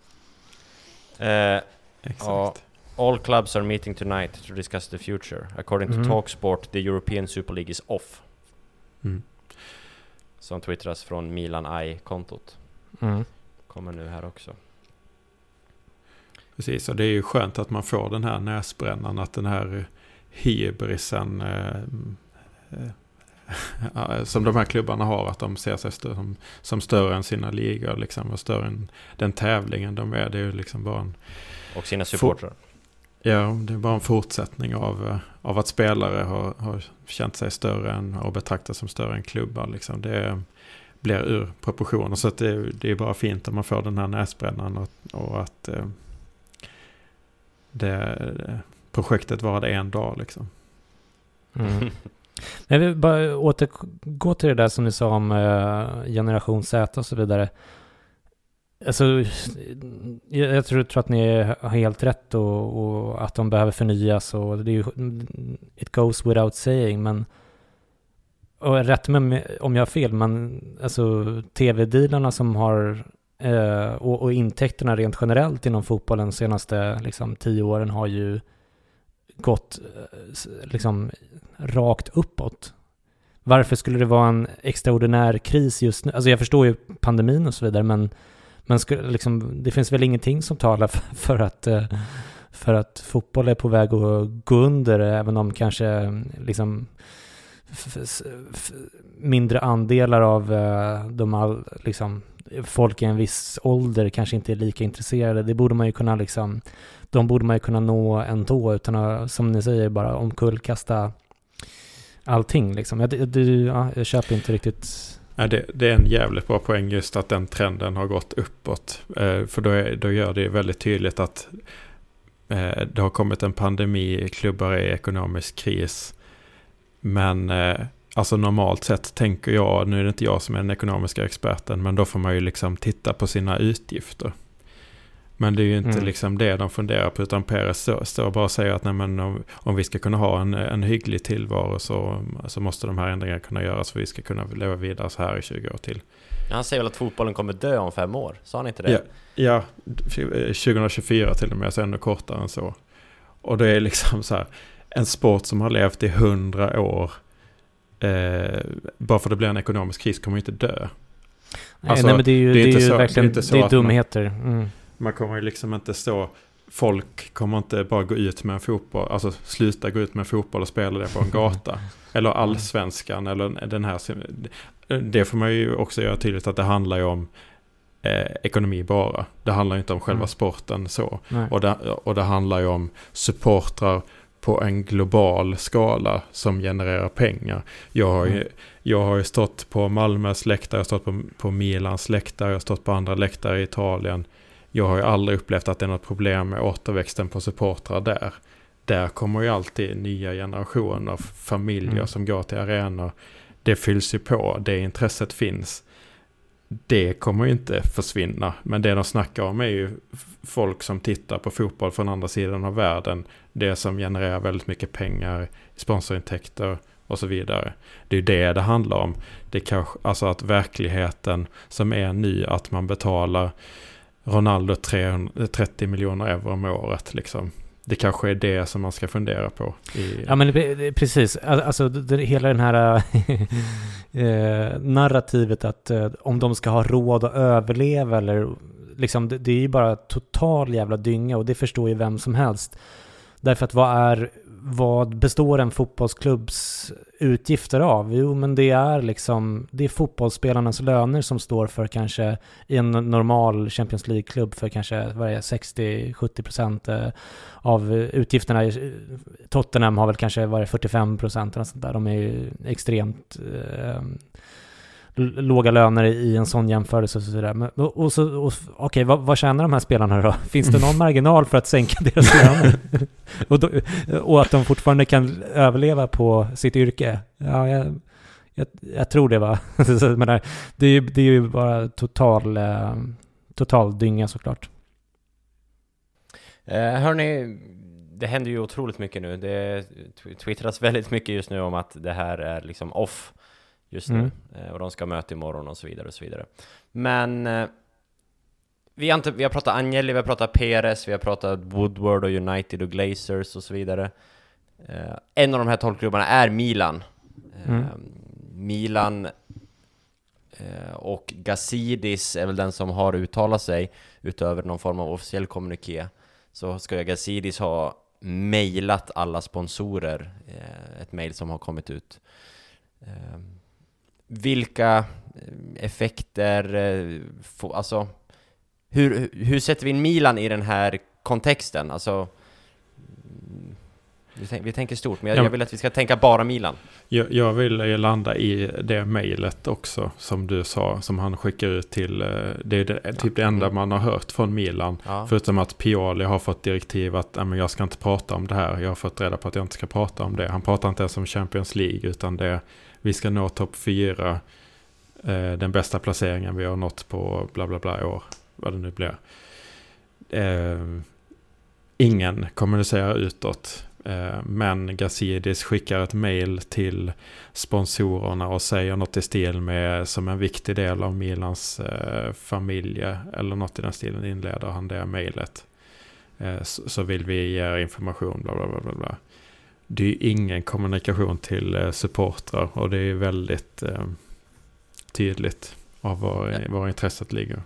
Speaker 1: Eh,
Speaker 4: Exakt.
Speaker 1: All clubs are meeting tonight to discuss the future. According to
Speaker 3: Mhm.
Speaker 1: Talksport, the European Super League is off.
Speaker 4: Mm.
Speaker 1: Som twittras från Milan Eye-kontot.
Speaker 3: Mm.
Speaker 1: Kommer nu här också.
Speaker 4: Precis, och det är ju skönt att man får den här näsbrännan, att den här hybrisen eh, som de här klubbarna har, att de ser sig som, som större än sina ligor, liksom, och större än den tävlingen de är. Det är ju liksom bara en...
Speaker 1: Och sina supportrar.
Speaker 4: Ja, det är bara en fortsättning av, eh, av att spelare har, har känt sig större än och betraktas som större än klubbar. Liksom. Det blir ur proportioner. Så det, det, är bara fint om man får den här näsbrännan och, och att eh, det, projektet varade en dag. Liksom.
Speaker 3: Mm. Jag vill bara återgå till det där som ni sa om uh, generation Z och så vidare. Alltså, jag, jag tror, tror, att ni har helt rätt och, och, att de behöver förnyas och det är ju, it goes without saying, men och rätt mig om jag har fel, men alltså tv-dealarna som har eh, och, och, intäkterna rent generellt inom fotbollen de senaste liksom, tio åren har ju gått eh, liksom rakt uppåt. Varför skulle det vara en extraordinär kris just nu? Alltså jag förstår ju pandemin och så vidare, men men skulle, liksom, det finns väl ingenting som talar för, för att, eh, för att fotboll är på väg att gå under, även om kanske liksom mindre andelar av eh, de all, liksom, folk i en viss ålder kanske inte är lika intresserade. Det borde man ju kunna liksom, de borde man ju kunna nå ändå utan att, som ni säger, bara omkullkasta allting liksom. Jag, jag, ja, jag köper inte riktigt
Speaker 4: Nej, det, det, är en jävligt bra poäng just att den trenden har gått uppåt. Eh, för då, är, då gör det väldigt tydligt att eh, det har kommit en pandemi, klubbar är i ekonomisk kris. Men eh, alltså normalt sett tänker jag, nu är det inte jag som är den ekonomiska experten, men då får man ju liksom titta på sina utgifter. Men det är ju inte mm. liksom det de funderar på, utan Peres står bara och säger att nej, men om, om vi ska kunna ha en, en hygglig tillvaro så, så måste de här ändringarna kunna göras för vi ska kunna leva vidare så här i 20 år till.
Speaker 1: Han säger väl att fotbollen kommer dö om fem år? Sa han inte det?
Speaker 4: Ja, ja 2024 till och med, så ännu kortare än så. Och det är liksom så här, en sport som har levt i hundra år, eh, bara för att det blir en ekonomisk kris kommer inte dö.
Speaker 3: Alltså, nej, men det är ju, det är det är ju så, verkligen, det är, det är dumheter. Mm.
Speaker 4: Man kommer ju liksom inte stå... Folk kommer inte bara gå ut med en fotboll, alltså sluta gå ut med en fotboll och spela det på en gata. eller allsvenskan eller den här... Det får man ju också göra tydligt att det handlar ju om eh, ekonomi bara. Det handlar ju inte om själva mm. sporten så. Och det, och det handlar ju om supportrar på en global skala som genererar pengar. Jag har ju, mm. jag har ju stått på Malmös läktare, jag har stått på, på Milans läktare, jag har stått på andra läktare i Italien jag har ju aldrig upplevt att det är något problem med återväxten på supportrar där. Där kommer ju alltid nya generationer, familjer mm. som går till arenor. Det fylls ju på, det intresset finns. Det kommer ju inte försvinna. Men det de snackar om är ju folk som tittar på fotboll från andra sidan av världen. Det som genererar väldigt mycket pengar, sponsorintäkter och så vidare. Det är ju det det handlar om. Det kanske, alltså att verkligheten som är ny, att man betalar Ronaldo 330 miljoner euro om året. Liksom. Det kanske är det som man ska fundera på. I...
Speaker 3: Ja men precis, alltså det, hela den här eh, narrativet att eh, om de ska ha råd att överleva eller liksom det, det är ju bara total jävla dynga och det förstår ju vem som helst. Därför att vad är vad består en fotbollsklubbs utgifter av? Jo, men det är liksom, det är fotbollsspelarnas löner som står för kanske i en normal Champions League-klubb för kanske, 60-70% eh, av utgifterna. Eh, Tottenham har väl kanske varit 45% eller sånt där. De är ju extremt eh, låga löner i en sån jämförelse och så vidare. Men, och så, och, okej, vad, vad tjänar de här spelarna då? Finns det någon marginal för att sänka deras löner? och, då, och att de fortfarande kan överleva på sitt yrke? Ja, jag, jag, jag tror det va. Men det, är ju, det är ju bara total, eh, total dynga såklart.
Speaker 1: Eh, hörni, det händer ju otroligt mycket nu. Det twittras väldigt mycket just nu om att det här är liksom off just nu. Mm. Eh, och de ska möta imorgon och så vidare och så vidare. Men eh, vi har, inte, vi har pratat Agnelli, vi har pratat Perez, vi har pratat Woodward och United och Glazers och så vidare. Eh, en av de här tolv klubbarna är Milan. Mm. Milan och Gazidis är väl den som har uttalat sig utöver någon form av officiell kommuniké så ska jag Gazidis ha mejlat alla sponsorer, ett mejl som har kommit ut. Vilka eh, effekter, eh, alltså hur, hur sätter vi in Milan i den här kontexten? Alltså, mm, vi, tänk, vi tänker stort, men jag,
Speaker 4: Ja.
Speaker 1: jag vill att vi ska tänka bara Milan.
Speaker 4: Jag, jag vill ju landa i det mejlet också som du sa, som han skickar ut till, eh, det är det, typ det enda
Speaker 1: Mm.
Speaker 4: man har hört från Milan.
Speaker 1: Ja.
Speaker 4: Förutom att Pioli har fått direktiv att "Nej, men jag ska inte prata om det här. Jag har fått reda på att jag inte ska prata om det. Han pratar inte ens om Champions League utan det vi ska nå topp fyra. Eh, den bästa placeringen vi har nått på bla bla bla år. Vad det nu blir. Eh, ingen kommunicerar utåt. Eh, men Gazidis skickar ett mail till sponsorerna och säger något i stil med som en viktig del av Milans eh, familj eller något i den stilen inleder han det mejlet. Eh, så, så vill vi ge er information bla bla bla bla. bla. Det är ingen kommunikation till eh, supportrar och det är väldigt eh, tydligt av var,
Speaker 1: Ja.
Speaker 4: var intresset ligger.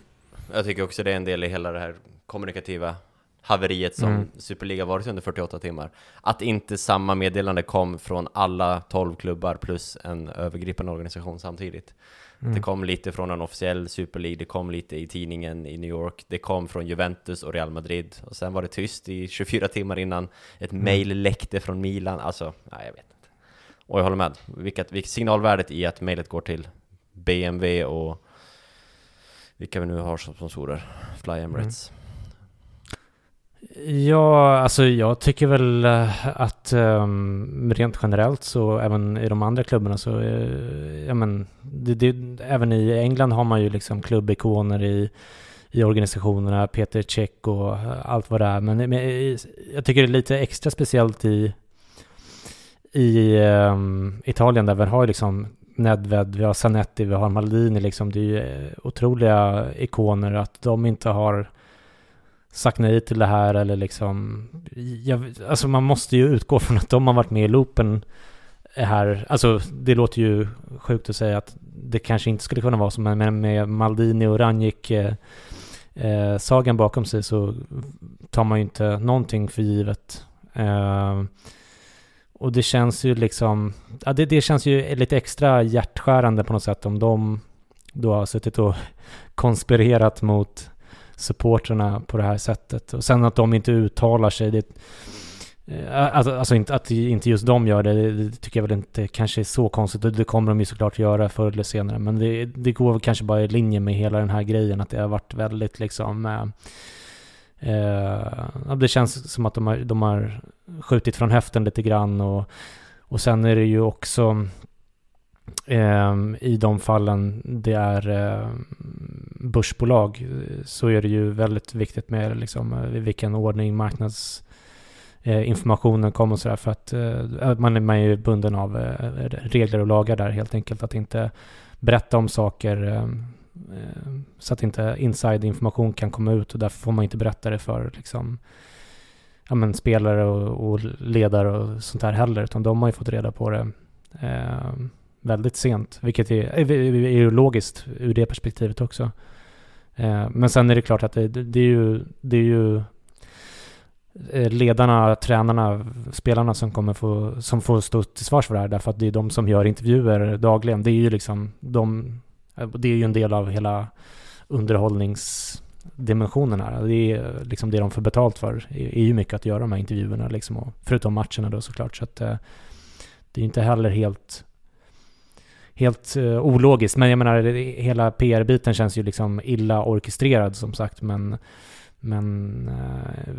Speaker 1: Jag tycker också det är en del i hela det här kommunikativa haveriet som
Speaker 3: Mm.
Speaker 1: Superliga varit under 48 timmar. Att inte samma meddelande kom från alla 12 klubbar plus en övergripande organisation samtidigt.
Speaker 3: Mm.
Speaker 1: Det kom lite från en officiell Super League, det kom lite i tidningen i New York, det kom från Juventus och Real Madrid och sen var det tyst i 24 timmar innan ett
Speaker 3: Mm.
Speaker 1: mail läckte från Milan. Alltså, nej, jag vet inte. Och jag håller med. Vilket, vilket signalvärdet i att mailet går till BMW och vilka vi nu har som sponsorer, Fly Emirates.
Speaker 3: Ja, alltså jag tycker väl eh, att um, rent generellt så även i de andra klubbarna så, uh, ja men, det, det, även i England har man ju liksom klubbikoner i, i organisationerna, Peter Cech och eh, allt vad det är. Men, men jag tycker det är lite extra speciellt i, i um, Italien där vi har ju liksom Nedved, vi har Zanetti, vi har Maldini liksom. Det är ju otroliga ikoner att de inte har sagt nej till det här eller liksom... Jag, alltså man måste ju utgå från att de har varit med i loopen här. Alltså det låter ju sjukt att säga att det kanske inte skulle kunna vara så, men med, med Maldini och Ranjik eh, eh, sagan bakom sig så tar man ju inte någonting för givet. Eh, och det känns ju liksom, ja det, det känns ju lite extra hjärtskärande på något sätt om de då har suttit och konspirerat mot supporterna på det här sättet. Och sen att de inte uttalar sig, det, alltså, alltså inte, att inte just de gör det, det, tycker jag väl inte kanske är så konstigt. Och det kommer de ju såklart göra förr eller senare. Men det, det går väl kanske bara i linje med hela den här grejen, att det har varit väldigt liksom eh, ja, det känns som att de har, de har skjutit från höften lite grann och, och sen är det ju också Ehm, I de fallen det är ehm, börsbolag så är det ju väldigt viktigt med liksom, eh, i vilken ordning marknadsinformationen eh, kommer och sådär. För att eh, man, är, man är ju bunden av regler och lagar där helt enkelt. Att inte berätta om saker ehm, så att inte inside information kan komma ut. Och därför får man inte berätta det för liksom ja, men spelare och, och ledare och sånt där heller. Utan de har ju fått reda på det väldigt sent, vilket är, är, ju logiskt ur det perspektivet också. Eh, men sen är det klart att det, det, är ju, det är ju eh, ledarna, tränarna, spelarna som kommer få, som får stå till svars för det här därför att det är de som gör intervjuer dagligen. Det är ju liksom de, det är ju en del av hela underhållningsdimensionen här. Det är liksom det de får betalt för är, är ju mycket att göra de här intervjuerna liksom och förutom matcherna då såklart så att eh, det är inte heller helt helt uh, ologiskt. Men jag menar, hela PR-biten känns ju liksom illa orkestrerad som sagt. Men, men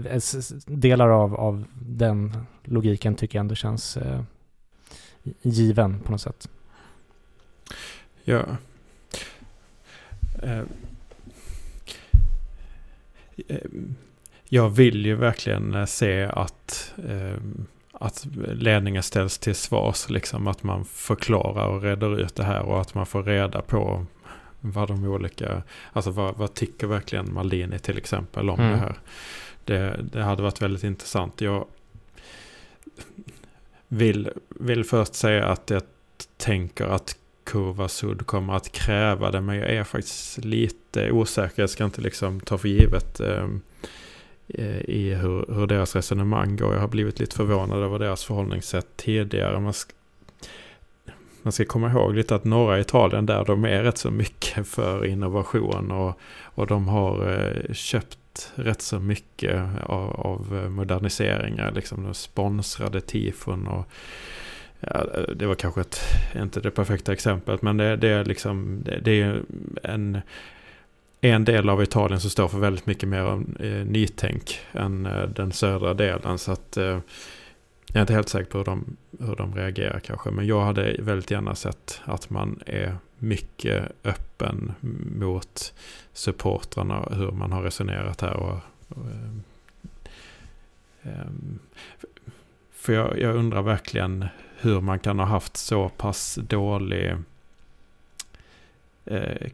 Speaker 3: uh, delar av, av den logiken tycker jag ändå känns uh, given på något sätt.
Speaker 4: Ja. Jag vill ju verkligen se att, att ledningen ställs till svars. Liksom att man förklarar och reder ut det här och att man får reda på vad de olika, alltså vad, vad tycker verkligen Maldini till exempel om
Speaker 3: Mm.
Speaker 4: det här. Det, det hade varit väldigt intressant. Jag vill, vill först säga att jag tänker att Kurva Sud kommer att kräva det. Men jag är faktiskt lite osäker. Jag ska inte liksom ta för givet. Eh, Eh, i hur, hur deras resonemang går. Jag har blivit lite förvånad över deras förhållningssätt tidigare. Man ska, man ska komma ihåg lite att norra Italien där de är rätt så mycket för innovation och, och de har eh, köpt rätt så mycket av, av moderniseringar. Liksom de sponsrade tifon och ja, det var kanske ett, inte det perfekta exemplet men det, det är liksom det, det, är en, en del av Italien som står för väldigt mycket mer eh, nytänk än eh, den södra delen. Så att eh, jag är inte helt säker på hur de, hur de reagerar kanske. Men jag hade väldigt gärna sett att man är mycket öppen mot supportrarna. Hur man har resonerat här. Och, och eh, ehm, för jag, jag, undrar verkligen hur man kan ha haft så pass dålig... Eh,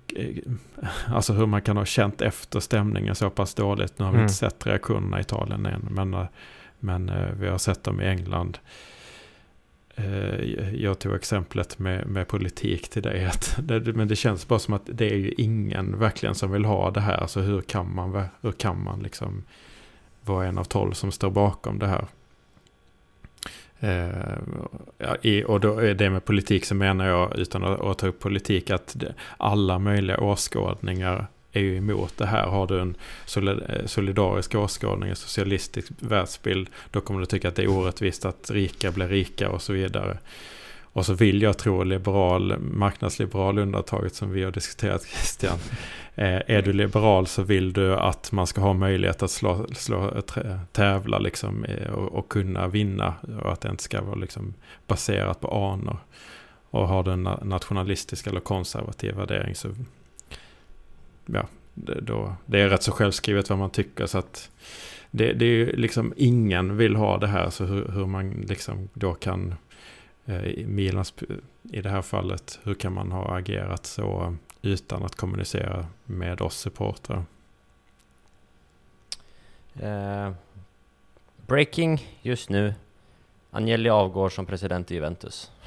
Speaker 4: alltså hur man kan ha känt efter stämningen så pass dåligt. Nu har vi mm. inte sett reaktionerna i Italien än. Men eh, men eh, vi har sett dem i England. Eh, jag tog exemplet med, med politik till dig. Att det, men det känns bara som att det är ju ingen verkligen som vill ha det här. Alltså hur kan man, hur kan man liksom vara en av tolv som står bakom det här? Eh, och då är det med politik så menar jag, utan att, att ta upp politik, att det, alla möjliga åskådningar är ju emot det här. Har du en solidarisk åskådning, en socialistisk världsbild, då kommer du tycka att det är orättvist att rika blir rika och så vidare. Och så vill jag tro liberal, marknadsliberal undantaget som vi har diskuterat Christian. Eh, är du liberal så vill du att man ska ha möjlighet att slå, slå, tävla liksom, eh, och, och, kunna vinna. Och att det inte ska vara liksom, baserat på anor. Och har du en nationalistisk eller konservativ värdering så ja, det, då, det är rätt så självskrivet vad man tycker. Så att det, det är ju liksom ingen vill ha det här. Så hur, hur man liksom då kan, Milans i det här fallet, hur kan man ha agerat så utan att kommunicera med oss supportrar?
Speaker 1: Uh, breaking just nu. Agnelli avgår som president i Juventus.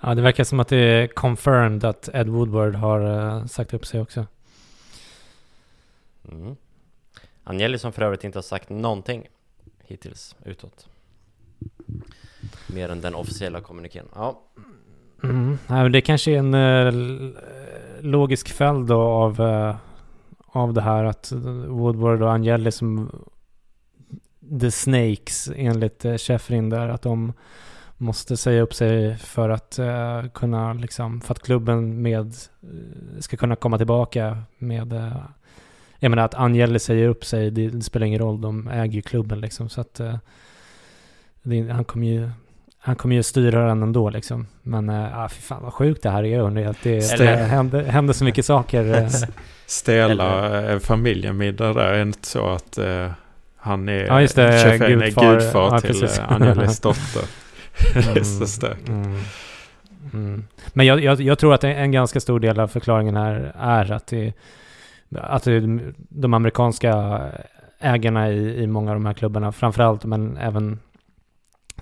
Speaker 3: Ja, det verkar som att det är confirmed att Ed Woodward har uh, sagt upp sig också.
Speaker 1: Mm. Agnelli som för övrigt inte har sagt någonting hittills utåt. Mer än den officiella kommuniken. Ja.
Speaker 3: Mm. Det kanske är en eh, eh, logisk följd då av, eh, av det här att Woodward och Angeli som The Snakes enligt Sheffrin där att de måste säga upp sig för att kunna liksom, för att klubben med ska kunna komma tillbaka med jag menar att Angeli säger upp sig, det, det, spelar ingen roll, de äger ju klubben liksom så att det, han kommer ju han kommer ju styra den ändå liksom. Men äh, fy fan vad sjukt det här är. Undrar att det, det händer, händer så mycket saker.
Speaker 4: Stela familjemiddag där, är inte så att uh, han är,
Speaker 3: ja, just det,
Speaker 4: gudfar, gudfar ja, till uh, Angelis dotter? det är så stökigt. Mm.
Speaker 3: Mm. Men jag, jag, jag, tror att en ganska stor del av förklaringen här är att, det, Alltså de amerikanska ägarna i, i många av de här klubbarna, framförallt, men även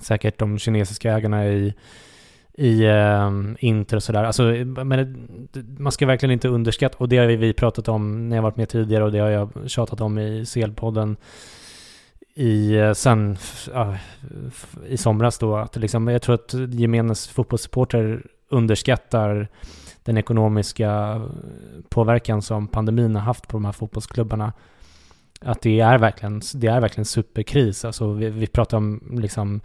Speaker 3: säkert de kinesiska ägarna i, i eh, Inter och sådär. Alltså, men man ska verkligen inte underskatta, och det har vi pratat om när jag varit med tidigare och det har jag tjatat om i CL-podden i, eh, sen ah, i somras då, att liksom, jag tror att gemenes fotbollssupporter underskattar den ekonomiska påverkan som pandemin har haft på de här fotbollsklubbarna. Att det är verkligen, det är verkligen superkris. Alltså vi, vi pratar om liksom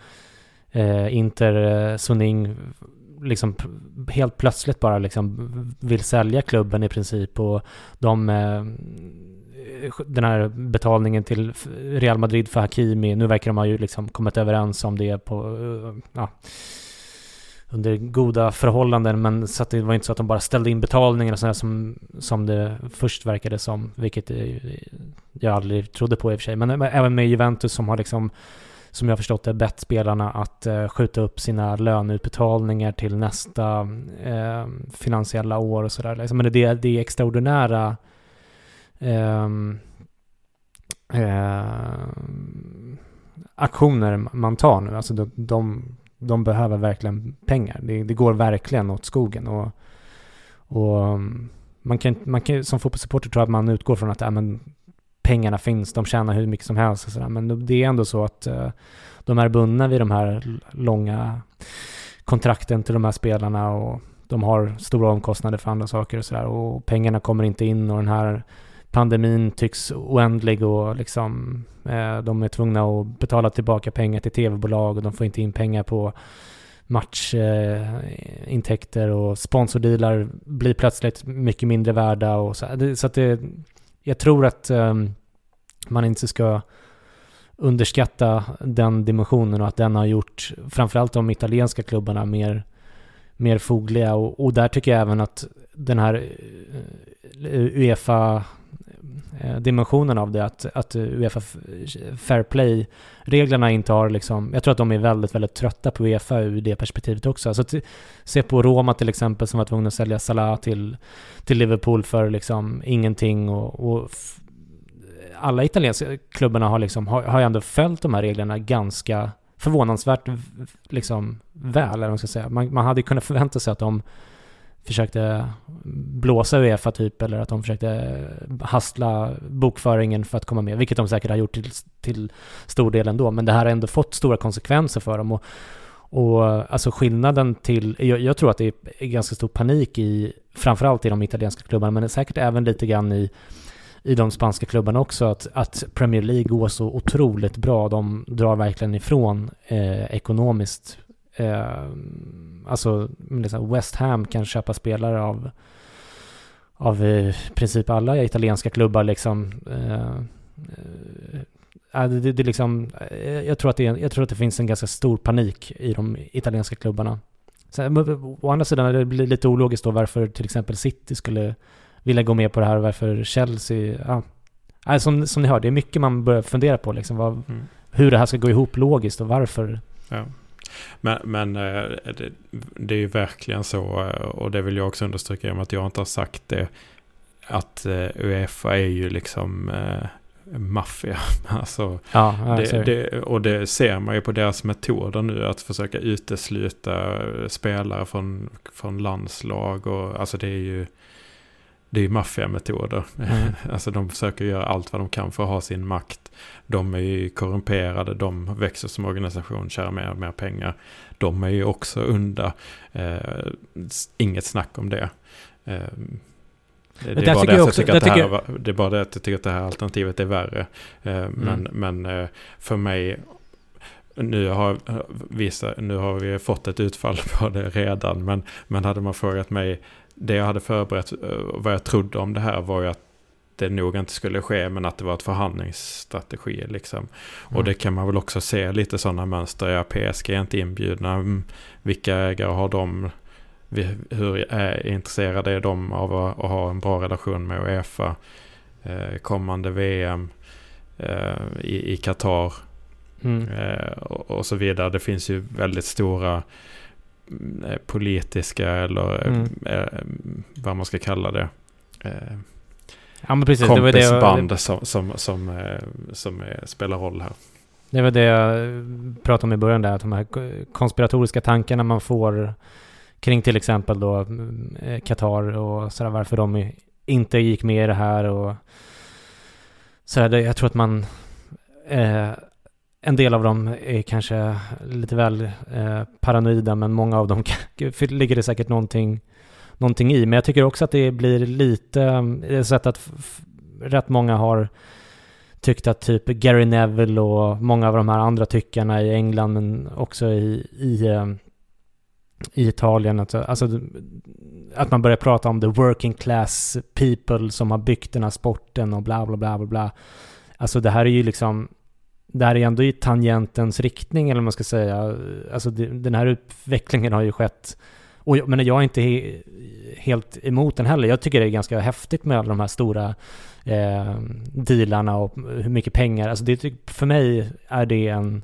Speaker 3: eh, Inter, eh, Suning, liksom helt plötsligt bara liksom vill sälja klubben i princip och de eh, den här betalningen till Real Madrid för Hakimi. Nu verkar de ha ju liksom kommit överens om det på, eh, ja, under goda förhållanden. Men så att det var inte så att de bara ställde in betalningar och sådär som, som det först verkade som. Vilket jag aldrig trodde på i och för sig. Men även med Juventus som har liksom som jag förstått det, bett spelarna att eh, skjuta upp sina löneutbetalningar till nästa eh, finansiella år och sådär. Liksom. Men det, det är extraordinära eh, eh, aktioner man tar nu. Alltså de, de, de behöver verkligen pengar. Det, det, går verkligen åt skogen. Och, och mm, man kan, man kan, som fotbollssupporter tror jag att man utgår från att äh, men, pengarna finns, de tjänar hur mycket som helst och sådär. Men det är ändå så att uh, de är bundna vid de här långa kontrakten till de här spelarna och de har stora omkostnader för andra saker och sådär och pengarna kommer inte in och den här pandemin tycks oändlig och liksom eh, de är tvungna att betala tillbaka pengar till tv-bolag och de får inte in pengar på matchintäkter eh, och sponsordealar blir plötsligt mycket mindre värda och så. Så att det, jag tror att eh, man inte ska underskatta den dimensionen och att den har gjort framförallt de italienska klubbarna mer, mer fogliga och, och där tycker jag även att den här eh, Uefa Eh, dimensionen av det, att, att Uefa Fair Play-reglerna inte har liksom, jag tror att de är väldigt, väldigt trötta på Uefa ur det perspektivet också. Alltså, t- se på Roma till exempel som var tvungna att sälja Salah till, till Liverpool för liksom ingenting och, och alla italienska klubbarna har liksom, har, har ju ändå följt de här reglerna ganska förvånansvärt liksom väl, eller vad man ska säga. Man, man hade kunnat förvänta sig att de försökte blåsa Uefa typ eller att de försökte hastla bokföringen för att komma med, vilket de säkert har gjort till, till stor del ändå. Men det här har ändå fått stora konsekvenser för dem. Och, och alltså skillnaden till, jag, jag, tror att det är ganska stor panik i, framförallt i de italienska klubbarna, men säkert även lite grann i, i de spanska klubbarna också, att, att Premier League går så otroligt bra. De drar verkligen ifrån eh, ekonomiskt eh, alltså West Ham kan köpa spelare av av i princip alla italienska klubbar liksom. Eh, eh, det, det, liksom eh, jag, tror att det, jag tror att det finns en ganska stor panik i de italienska klubbarna. Sen, å andra sidan det blir lite ologiskt då varför till exempel City skulle vilja gå med på det här och varför Chelsea, ja. som, som ni hör, det är mycket man börjar fundera på liksom. Vad, mm. Hur det här ska gå ihop logiskt och varför.
Speaker 4: Ja. Men, men eh, det, det, är ju verkligen så, eh, och det vill jag också understryka genom att jag inte har sagt det, att eh, Uefa är ju liksom maffia. Alltså,
Speaker 3: ja,
Speaker 4: det, det, och det ser man ju på deras metoder nu, att försöka utesluta spelare från, från landslag. Och, alltså det är ju det är maffiametoder. Mm. alltså de försöker göra allt vad de kan för att ha sin makt. De är ju korrumperade, de växer som organisation, tjänar mer och mer pengar. De är ju också under. Eh, inget snack om det. Eh, det, det, är bara det, jag tycker att det, här, det är bara det att jag tycker att det här alternativet är värre. Eh, mm. Men, men eh, för mig, nu har, vissa, nu har vi fått ett utfall på det redan, men, men hade man frågat mig det jag hade förberett, eh, vad jag trodde om det här var ju att det nog inte skulle ske, men att det var ett förhandlingsstrategi. Liksom. Mm. Och det kan man väl också se lite sådana mönster. Ja, PSG är inte inbjudna. Mm, vilka ägare har de? Hur är, intresserade är de av att, ha en bra relation med Uefa? Eh, kommande VM eh, i Qatar mm. och, och, så vidare. Det finns ju väldigt stora Eh, politiska eller eh, mm. eh, vad man ska kalla det. Eh,
Speaker 3: ja, men precis,
Speaker 4: kompisband det det, som, som, som, eh, som spelar roll här.
Speaker 3: Det var det jag pratade om i början där, att de här konspiratoriska tankarna man får kring till exempel då Qatar och sådär, varför de inte gick med i det här och sådär. Jag tror att man eh, en del av dem är kanske lite väl eh, paranoida, men många av dem ligger det säkert någonting, någonting i. Men jag tycker också att det blir lite, eh, det har sett att rätt många har tyckt att typ Gary Neville och många av de här andra tyckarna i England, men också i, i, eh, i Italien, att, alltså, att man börjar prata om the working class people som har byggt den här sporten och bla bla bla bla bla. Alltså det här är ju liksom det här är ändå i tangentens riktning, eller vad man ska säga. Alltså den här utvecklingen har ju skett. Och jag, men jag är inte he, helt emot den heller. Jag tycker det är ganska häftigt med alla de här stora eh, dealarna och hur mycket pengar. Alltså det, typ, för mig är det en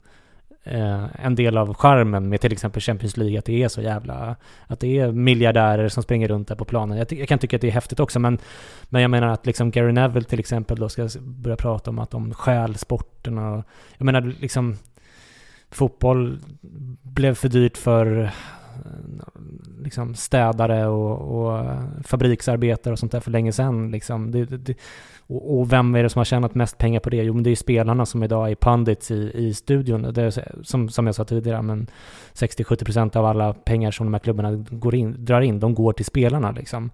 Speaker 3: eh, en del av charmen med till exempel Champions League, att det är så jävla... Att det är miljardärer som springer runt där på planen. Jag, jag kan tycka att det är häftigt också, men, men jag menar att liksom Gary Neville till exempel då ska börja prata om att de stjäl sporten och... Jag menar liksom... Fotboll blev för dyrt för liksom städare och, och eh, fabriksarbetare och sånt där för länge sedan. Liksom. Det, det, och, och, vem är det som har tjänat mest pengar på det? Jo, men det är spelarna som idag är pundits i, i studion. Det är, som, som jag sa tidigare, men 60-70% av alla pengar som de här klubbarna går in, drar in, de går till spelarna. Liksom.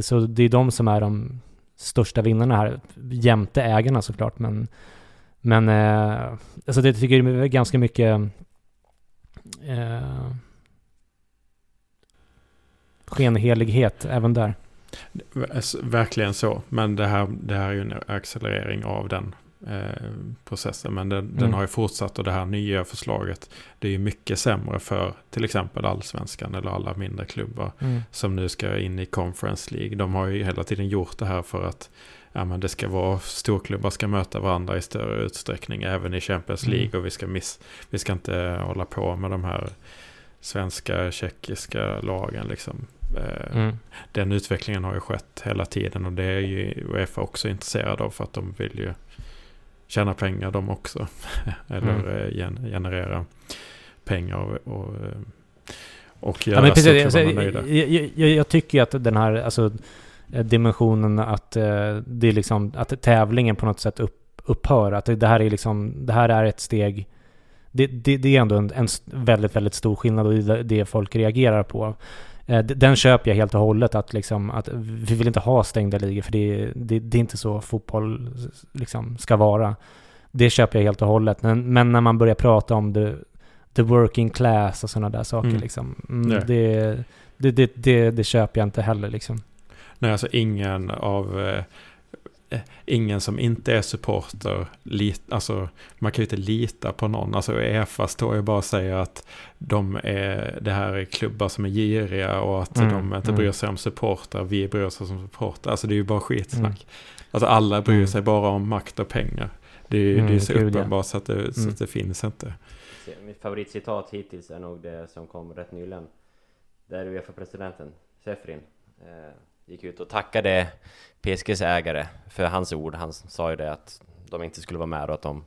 Speaker 3: Så det är de som är de största vinnarna här, jämte ägarna såklart. Men, men eh, alltså det tycker jag är ganska mycket eh, skenhelighet även där.
Speaker 4: Verkligen så, men det här, det här är ju en accelerering av den eh, processen. Men den, mm. den, har ju fortsatt och det här nya förslaget det är ju mycket sämre för till exempel allsvenskan eller alla mindre klubbar mm. som nu ska in i Conference League. De har ju hela tiden gjort det här för att ja, men det ska vara storklubbar ska möta varandra i större utsträckning även i Champions mm. League mm. och vi ska, miss, vi ska inte hålla på med de här svenska, tjeckiska lagen liksom. Eh, mm. Den utvecklingen har ju skett hela tiden och det är ju Uefa också intresserad av för att de vill ju tjäna pengar de också. Eller mm. Eh, generera pengar och, och, eh, och göra ja, men precis, alltså,
Speaker 3: nöjda. Jag, jag, jag, tycker att den här alltså, dimensionen att, det är liksom, att tävlingen på något sätt upp, upphör. Att det här är liksom, det här är ett steg det, det, det, är ändå en, en, väldigt, väldigt stor skillnad och det, det folk reagerar på. Eh, den köper jag helt och hållet att, liksom, att vi vill inte ha stängda ligor för det, det, det är inte så fotboll liksom ska vara. Det köper jag helt och hållet. Men, men när man börjar prata om the, the working class och sådana där saker mm. liksom. Mm, det, det, det, det, köper jag inte heller liksom.
Speaker 4: Nej, alltså ingen av eh, ingen som inte är supporter, lit, alltså man kan ju inte lita på någon. Alltså Uefa står ju bara och säger att de är, det här är klubbar som är giriga och att mm, de inte mm. bryr sig om supportrar, vi bryr oss om supportrar. Alltså det är ju bara skitsnack. Mm. Alltså alla bryr mm. sig bara om makt och pengar. Det är, mm, det är så uppenbart så, att det, så att mm. det finns inte.
Speaker 1: Mitt favoritcitat hittills är nog det som kom rätt nyligen. Där Uefa-presidenten, Sefrin, eh, gick ut och tackade PSGs ägare för hans ord. Han sa ju det att de inte skulle vara med och att de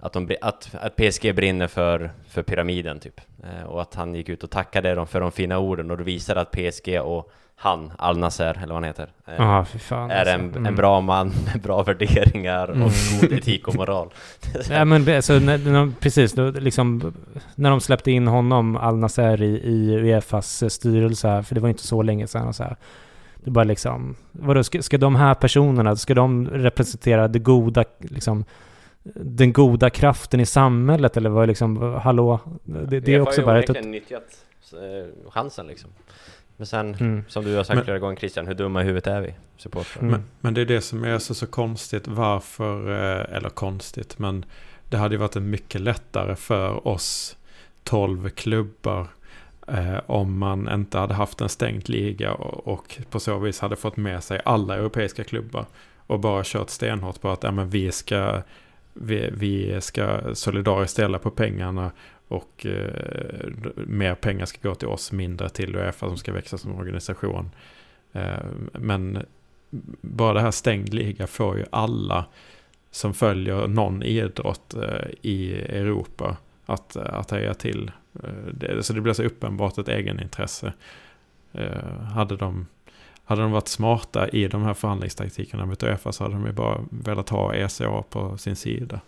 Speaker 1: att, de, att, att PSG brinner för, för pyramiden typ. Eh, och att han gick ut och tackade dem för de fina orden och det visade att PSG och han, Al Nasser, eller vad han heter,
Speaker 3: eh, ah, fan,
Speaker 1: är en, mm. en bra man med bra värderingar och mm. god etik och moral.
Speaker 3: ja, men alltså, när, när, precis, då, liksom, när de släppte in honom, Al Nasser, i, i Uefas styrelse, för det var inte så länge sedan, och så här, det bara liksom, vadå, ska, ska de här personerna, ska de representera det goda, liksom, den goda kraften i samhället eller vad liksom, hallå? Det, det är också bara...
Speaker 1: ett... har ju nyttjat eh, chansen liksom. Men sen, mm. som du har sagt men, flera gånger Christian, hur dumma i huvudet är vi? Supportrar.
Speaker 4: Mm. Men, men, det är det som är så, så konstigt, varför, eh, eller konstigt, men det hade ju varit mycket lättare för oss tolv klubbar Eh, om man inte hade haft en stängd liga och, och, på så vis hade fått med sig alla europeiska klubbar. Och bara kört stenhårt på att ja, men vi, ska, vi, vi ska solidariskt ställa på pengarna och eh, mer pengar ska gå till oss, mindre till Uefa som ska växa som organisation. Eh, men bara det här stängd liga får ju alla som följer någon idrott eh, i Europa att, att heja till. Eh, det, så det blir så uppenbart ett egenintresse. Eh, hade de, hade de varit smarta i de här förhandlingstaktikerna med Uefa så hade de ju bara velat ha ECA på sin sida.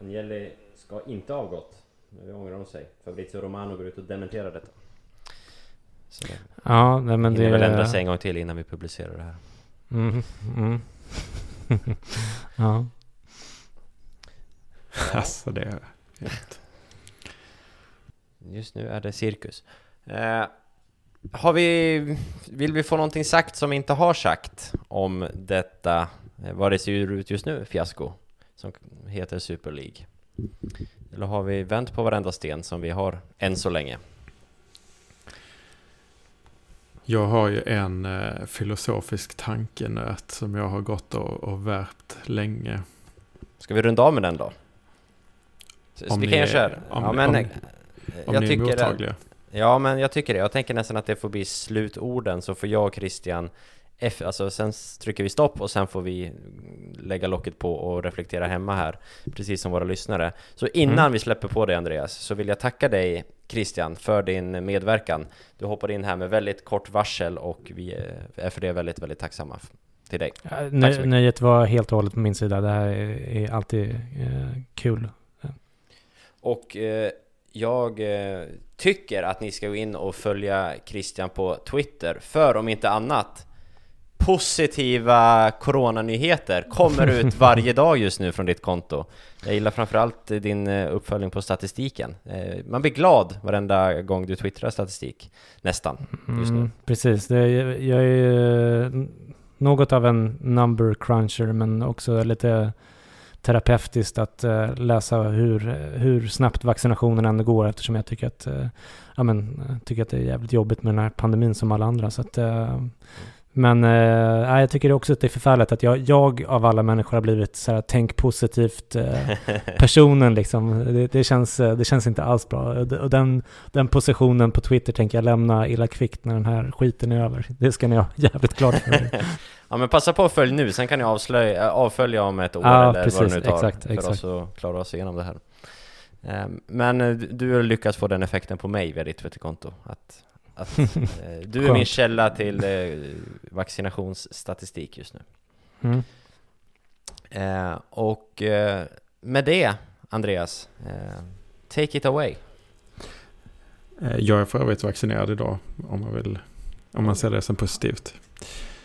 Speaker 1: Agnelli ska inte ha avgått. Nu ångrar de sig. Fabrizio Romano går ut och dementerar detta.
Speaker 3: Så det ja, nej, men det...
Speaker 1: väl ändra sig en gång till innan vi publicerar det här.
Speaker 3: Mm, mm. ja.
Speaker 4: Alltså det är helt...
Speaker 1: Just nu är det cirkus. Eh, har vi, vill vi få någonting sagt som vi inte har sagt om detta, eh, vad det ser ut just nu, fiasko, som heter Super League? Eller har vi vänt på varenda sten som vi har än så länge?
Speaker 4: Jag har ju en eh, filosofisk tankenöt som jag har gått och, och värpt länge.
Speaker 1: Ska vi runda av med den då? Så om vi kan ju köra.
Speaker 4: Om, ja, men, om, om jag ni är mottagliga.
Speaker 1: Ja, men jag tycker det. Jag tänker nästan att det får bli slutorden, så får jag och Christian F, alltså sen trycker vi stopp och sen får vi lägga locket på och reflektera hemma här, precis som våra lyssnare. Så innan mm. vi släpper på dig Andreas, så vill jag tacka dig Christian för din medverkan. Du hoppade in här med väldigt kort varsel och vi är för det väldigt, väldigt tacksamma till dig.
Speaker 3: Ja, nö- nöjet var helt och hållet på min sida. Det här är, är alltid eh, kul.
Speaker 1: Och eh, jag eh, tycker att ni ska gå in och följa Christian på Twitter, för om inte annat Positiva coronanyheter kommer ut varje dag just nu från ditt konto. Jag gillar framförallt din eh, uppföljning på statistiken. Eh, Man blir glad varenda gång du twittrar statistik, nästan, just nu.
Speaker 3: Mm, precis, jag är något av en number cruncher men också lite terapeutiskt att eh, läsa hur, hur snabbt vaccinationen ändå går eftersom jag tycker att, eh, ja, men, jag tycker att det är jävligt jobbigt med den här pandemin som alla andra. Så att, eh, men eh, nej, jag tycker också att det är förfärligt att jag, jag av alla människor har blivit så här, tänk positivt eh, personen liksom. Det, det, känns, eh, det känns inte alls bra. Och den, den positionen på Twitter tänker jag lämna illa kvickt när den här skiten är över. Det ska ni ha jävligt klart för er.
Speaker 1: Ja men passa på att följ nu, sen kan ni avslöja, äh, avfölja om ett år
Speaker 3: Ja,
Speaker 1: eller vad
Speaker 3: precis,
Speaker 1: det nu tar
Speaker 3: exakt,
Speaker 1: för
Speaker 3: exakt.
Speaker 1: oss att klara oss igenom det här. Ehm, Men eh, du har lyckats få den effekten på mig via ditt Twitterkonto, att, att eh, du är min källa till eh, vaccinationsstatistik just nu.
Speaker 3: Mm.
Speaker 1: Eh, Och eh, med det, Andreas, eh, take it away.
Speaker 4: Eh, Jag är för övrigt vaccinerad idag om man vill. Om man ser det som positivt.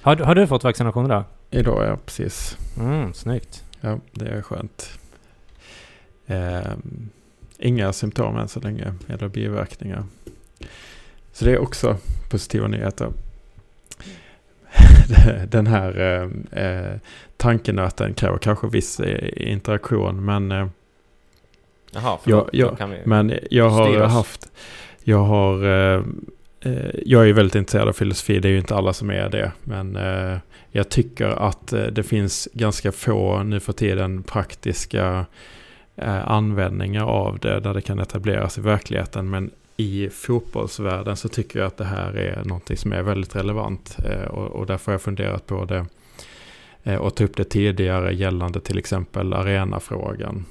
Speaker 3: Har, du- har du fått vaccination?
Speaker 4: Idag är jag precis.
Speaker 3: Mm, snyggt.
Speaker 4: Ja, det är skönt. Ehm, inga symptom än så länge, eller biverkningar. Så det är också positiva nyheter. Den här eh, eh, tankenöten kräver kanske viss eh, interaktion, men, eh,
Speaker 1: Jaha,
Speaker 4: Ja,
Speaker 1: förlåt,
Speaker 4: ja,
Speaker 1: då kan vi...
Speaker 4: men jag har haft, jag har, eh, eh, Eh, jag är väldigt intresserad av filosofi, det är ju inte alla som är det, men eh, jag tycker att eh, det finns ganska få nu för tiden praktiska användningar av det där det kan etableras i verkligheten. Men i fotbollsvärlden så tycker jag att det här är någonting som är väldigt relevant. Och, därför har jag funderat på det och ta upp det tidigare gällande till exempel arenafrågan.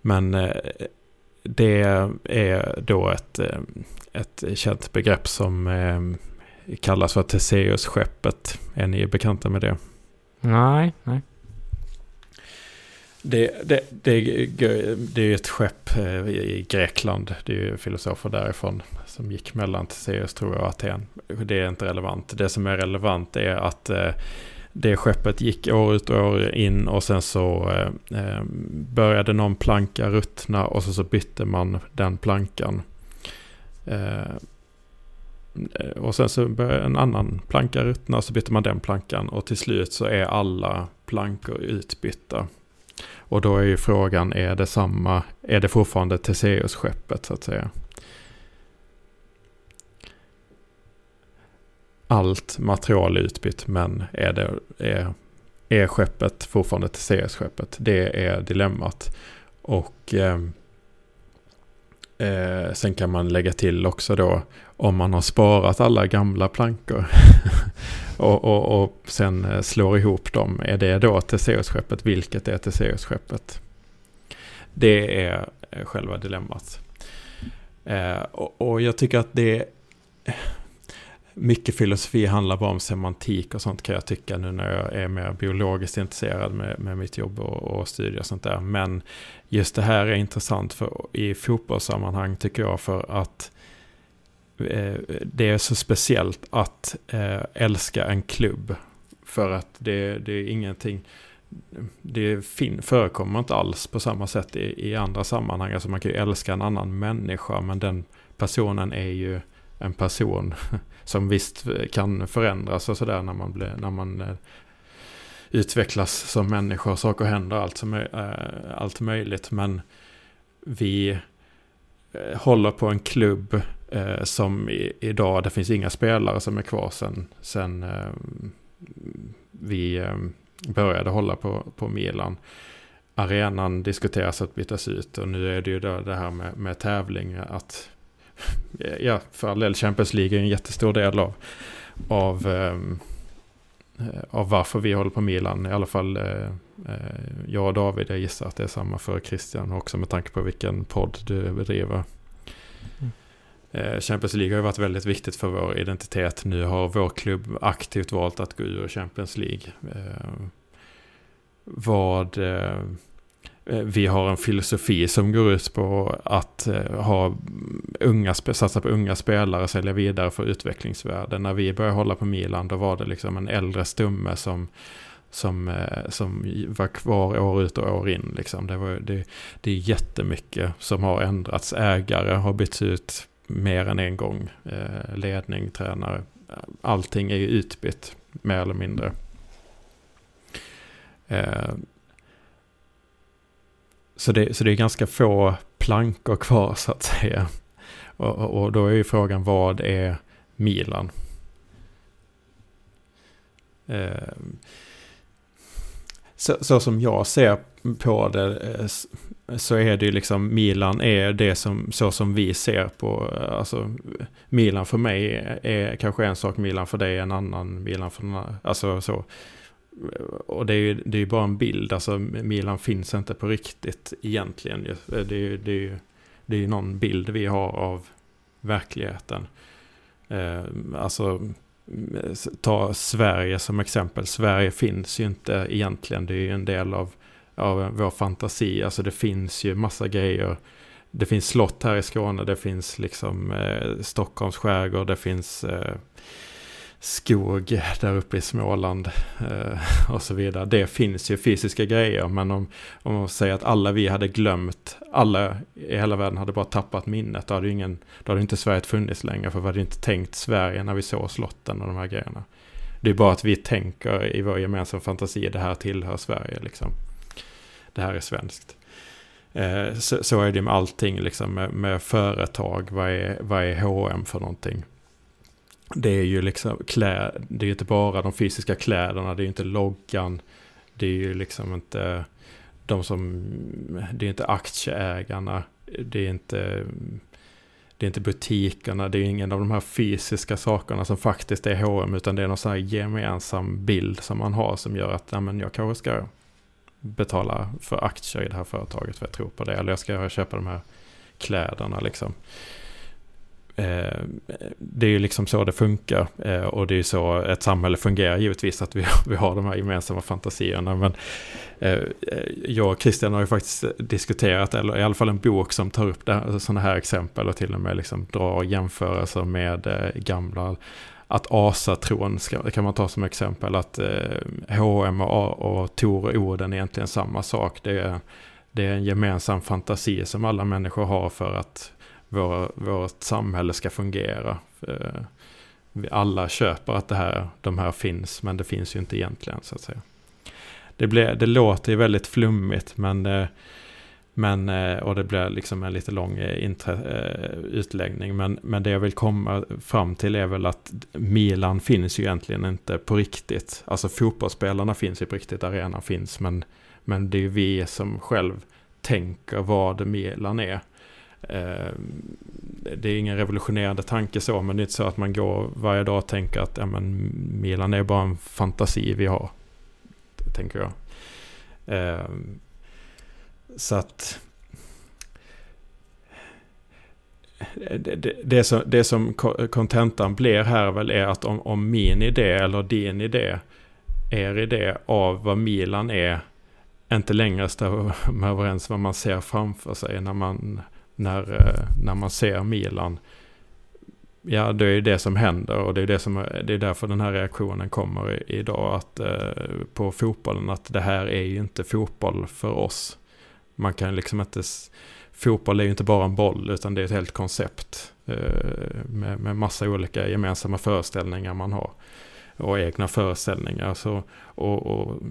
Speaker 4: Men det är då ett, eh, ett känt begrepp som eh, kallas för Theseus-skeppet. Är ni bekanta med det?
Speaker 3: Nej, nej.
Speaker 4: Det, det, det, det är ett skepp eh, i Grekland. Det är ju filosofer därifrån som gick mellan Theseus tror jag och Aten. Det är inte relevant. Det som är relevant är att det skeppet gick år ut och år in och sen så eh, eh började någon planka ruttna och så, så bytte man den plankan. Eh, eh, och sen så började en annan planka ruttna så bytte man den plankan och till slut så är alla plankor utbytta. Och då är ju frågan, är det samma, är det fortfarande Teseus-skeppet så att säga? Allt material är utbytt men är, det, är, är skeppet fortfarande Theseus-skeppet? Det är dilemmat. Och eh, eh, sen kan man lägga till också då om man har sparat alla gamla plankor och, och, och sen eh, slår ihop dem. Är det då Theseus-skeppet? Vilket är Theseus-skeppet? Det är eh, själva dilemmat. Eh, och, och jag tycker att det mycket filosofi handlar bara om semantik och sånt kan jag tycka nu när jag är mer biologiskt intresserad med, med mitt jobb och, och studier och sånt där. Men just det här är intressant för, i fotbollssammanhang tycker jag för att eh, det är så speciellt att eh, älska en klubb. För att det, det är ingenting, det fin, förekommer inte alls på samma sätt i, i andra sammanhang. Alltså man kan ju älska en annan människa men den personen är ju en person som visst kan förändras och sådär när man, blir, när man eh, utvecklas som människa och saker händer allt, som, är, allt möjligt. Men vi eh, håller på en klubb som idag, det finns inga spelare som är kvar sen, sen vi började hålla på, på Milan. Arenan diskuteras att bytas ut och nu är det ju då det här med, med tävling att ja, för all del Champions League är en jättestor del av, av, eh, av varför vi håller på Milan, i alla fall eh, Eh, jag och David, jag gissar att det är samma för Christian också med tanke på vilken podd du bedriver.
Speaker 3: Mm.
Speaker 4: Eh, Champions League har ju varit väldigt viktigt för vår identitet. Nu har vår klubb aktivt valt att gå ur Champions League. Eh, vad... Eh, vi har en filosofi som går ut på att eh, ha unga, satsa på unga spelare, sälja vidare för utvecklingsvärde. När vi började hålla på Milan då var det liksom en äldre stumme som, som, eh, som var kvar år ut och år in. Liksom. Det, var, det, det är jättemycket som har ändrats. Ägare har bytts ut mer än en gång. Ledning, tränare. Allting är ju utbytt mer eller mindre. Så, det, så det är ganska få plankor kvar så att säga. Och, och, då är ju frågan vad är Milan? Eh, så, så som jag ser på det eh, så är det ju liksom Milan är det som så som vi ser på eh, alltså Milan för mig är kanske en sak Milan för dig är en annan Milan för någon annan. Alltså så. Och det är ju det är bara en bild. Alltså Milan finns inte på riktigt egentligen. Eh, det är ju det är, det är någon bild vi har av verkligheten. Eh, alltså ta Sverige som exempel. Sverige finns ju inte egentligen. Det är ju en del av, av vår fantasi. Alltså det finns ju massa grejer. Det finns slott här i Skåne. Det finns liksom eh, Stockholms skärgård. Det finns eh, skog där uppe i Småland. Eh, och så vidare. Det finns ju fysiska grejer. Men om, om man säger att alla vi hade glömt. Alla i hela världen hade bara tappat minnet. Då hade ju ingen då hade inte Sverige funnits längre för vi hade inte tänkt Sverige när vi såg slotten och de här grejerna. Det är bara att vi tänker i vår gemensamma fantasi det här tillhör Sverige liksom. Det här är svenskt. Eh, så, så är det med allting liksom med, med företag. Vad är, vad är H&M för någonting? Det är ju liksom klä, det är inte bara de fysiska kläderna, det är inte loggan. Det är ju liksom inte de som, det är inte aktieägarna. Det är inte det är inte butikerna, det är ingen av de här fysiska sakerna som faktiskt är H&M utan det är någon sån här gemensam bild som man har som gör att ja, men jag kanske ska betala för aktier i det här företaget för jag tror på det. Eller jag ska köpa de här kläderna liksom. Eh, det är ju liksom så det funkar eh, och det är ju så ett samhälle fungerar givetvis att vi, vi har de här gemensamma fantasierna. Men eh, jag och Christian har ju faktiskt diskuterat, eller i alla fall en bok som tar upp sådana alltså här exempel och till och med liksom drar jämförelser med gamla att asatron ska, kan man ta som exempel att eh, H&M och, och Tor och Oden är egentligen samma sak. Det är, det är en gemensam fantasi som alla människor har för att vår, vårt samhälle ska fungera. Eh, vi alla köper att det här, de här finns, men det finns ju inte egentligen så att säga. Det, blir, det låter ju väldigt flummigt, men, eh, men, eh, och det blir liksom en lite lång intre, utläggning. Men, men det jag vill komma fram till är väl att Milan finns ju egentligen inte på riktigt. Alltså fotbollsspelarna finns ju på riktigt, arenan finns, men, men det är ju vi som själv tänker vad Milan är. Eh, det är ingen revolutionerande tanke så, men det är inte så att man går varje dag och tänker att ja, men Milan är bara en fantasi vi har. Tänker jag. Eh, så att det, det, det, som, det som kontentan blir här väl är att om, om min idé eller din idé, er idé av vad Milan är, inte längre stämmer överens vad man ser framför sig när man när, eh, när man ser Milan. Ja, det är ju det som händer och det är, det som, det är därför den här reaktionen kommer idag att, eh, på fotbollen. Att det här är ju inte fotboll för oss. Man kan liksom inte... Fotboll är ju inte bara en boll utan det är ett helt koncept. Eh, med, med massa olika gemensamma föreställningar man har. Och egna föreställningar. Så, och, och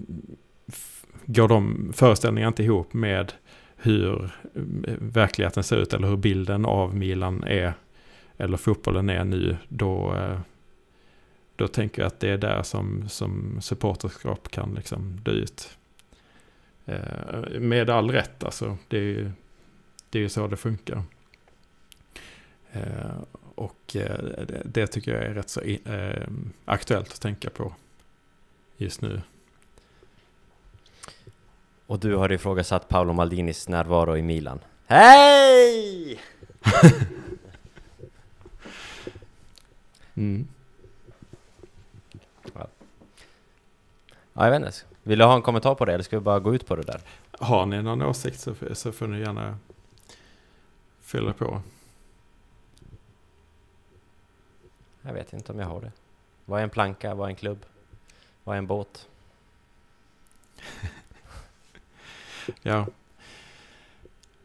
Speaker 4: går de föreställningarna inte ihop med hur eh, verkligheten ser ut eller hur bilden av Milan är eller fotbollen är nu, då, eh, då tänker jag att det är där som, som supporterskap kan liksom dö ut. Eh, med all rätt alltså, det är ju, det är ju så det funkar. Och det tycker jag är rätt så aktuellt att tänka på just nu.
Speaker 1: Och du har ifrågasatt Paolo Maldinis närvaro i Milan. Hej!
Speaker 4: Mm.
Speaker 1: Ja, jag vet inte. Vill du ha en kommentar på det eller ska vi bara gå ut på det där?
Speaker 4: Har ni någon åsikt så, så får ni gärna fylla på.
Speaker 1: Jag vet inte om jag har det. Vad är en planka? Vad är en klubb? Vad är en båt?
Speaker 4: Ja.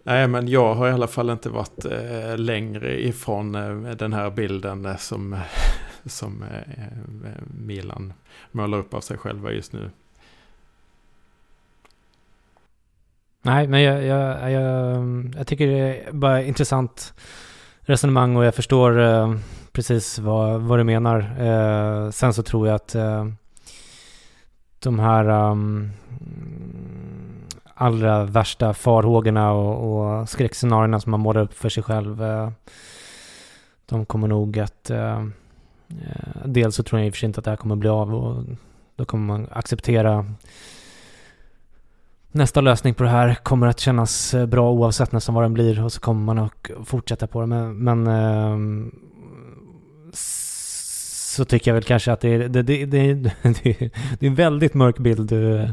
Speaker 4: Nej, men jag har i alla fall inte varit eh, längre ifrån eh, den här bilden eh, som, som eh, eh, Milan målar upp av sig själva just nu.
Speaker 3: Nej, men jag, jag, jag, jag tycker det är bara intressant resonemang och jag förstår eh, precis vad, vad du menar. Eh, sen så tror jag att eh, de här um, allra värsta farhågorna och, och skräckscenarierna som man målar upp för sig själv, eh, de kommer nog att... Eh, eh, dels så tror jag i och för sig inte att det här kommer bli av och då kommer man acceptera nästa lösning på det här kommer att kännas eh, bra oavsett nästan vad den blir och så kommer man att fortsätta på det. Men, men eh, så tycker jag väl kanske att det är, det, det, det, det, är en väldigt mörk bild du eh,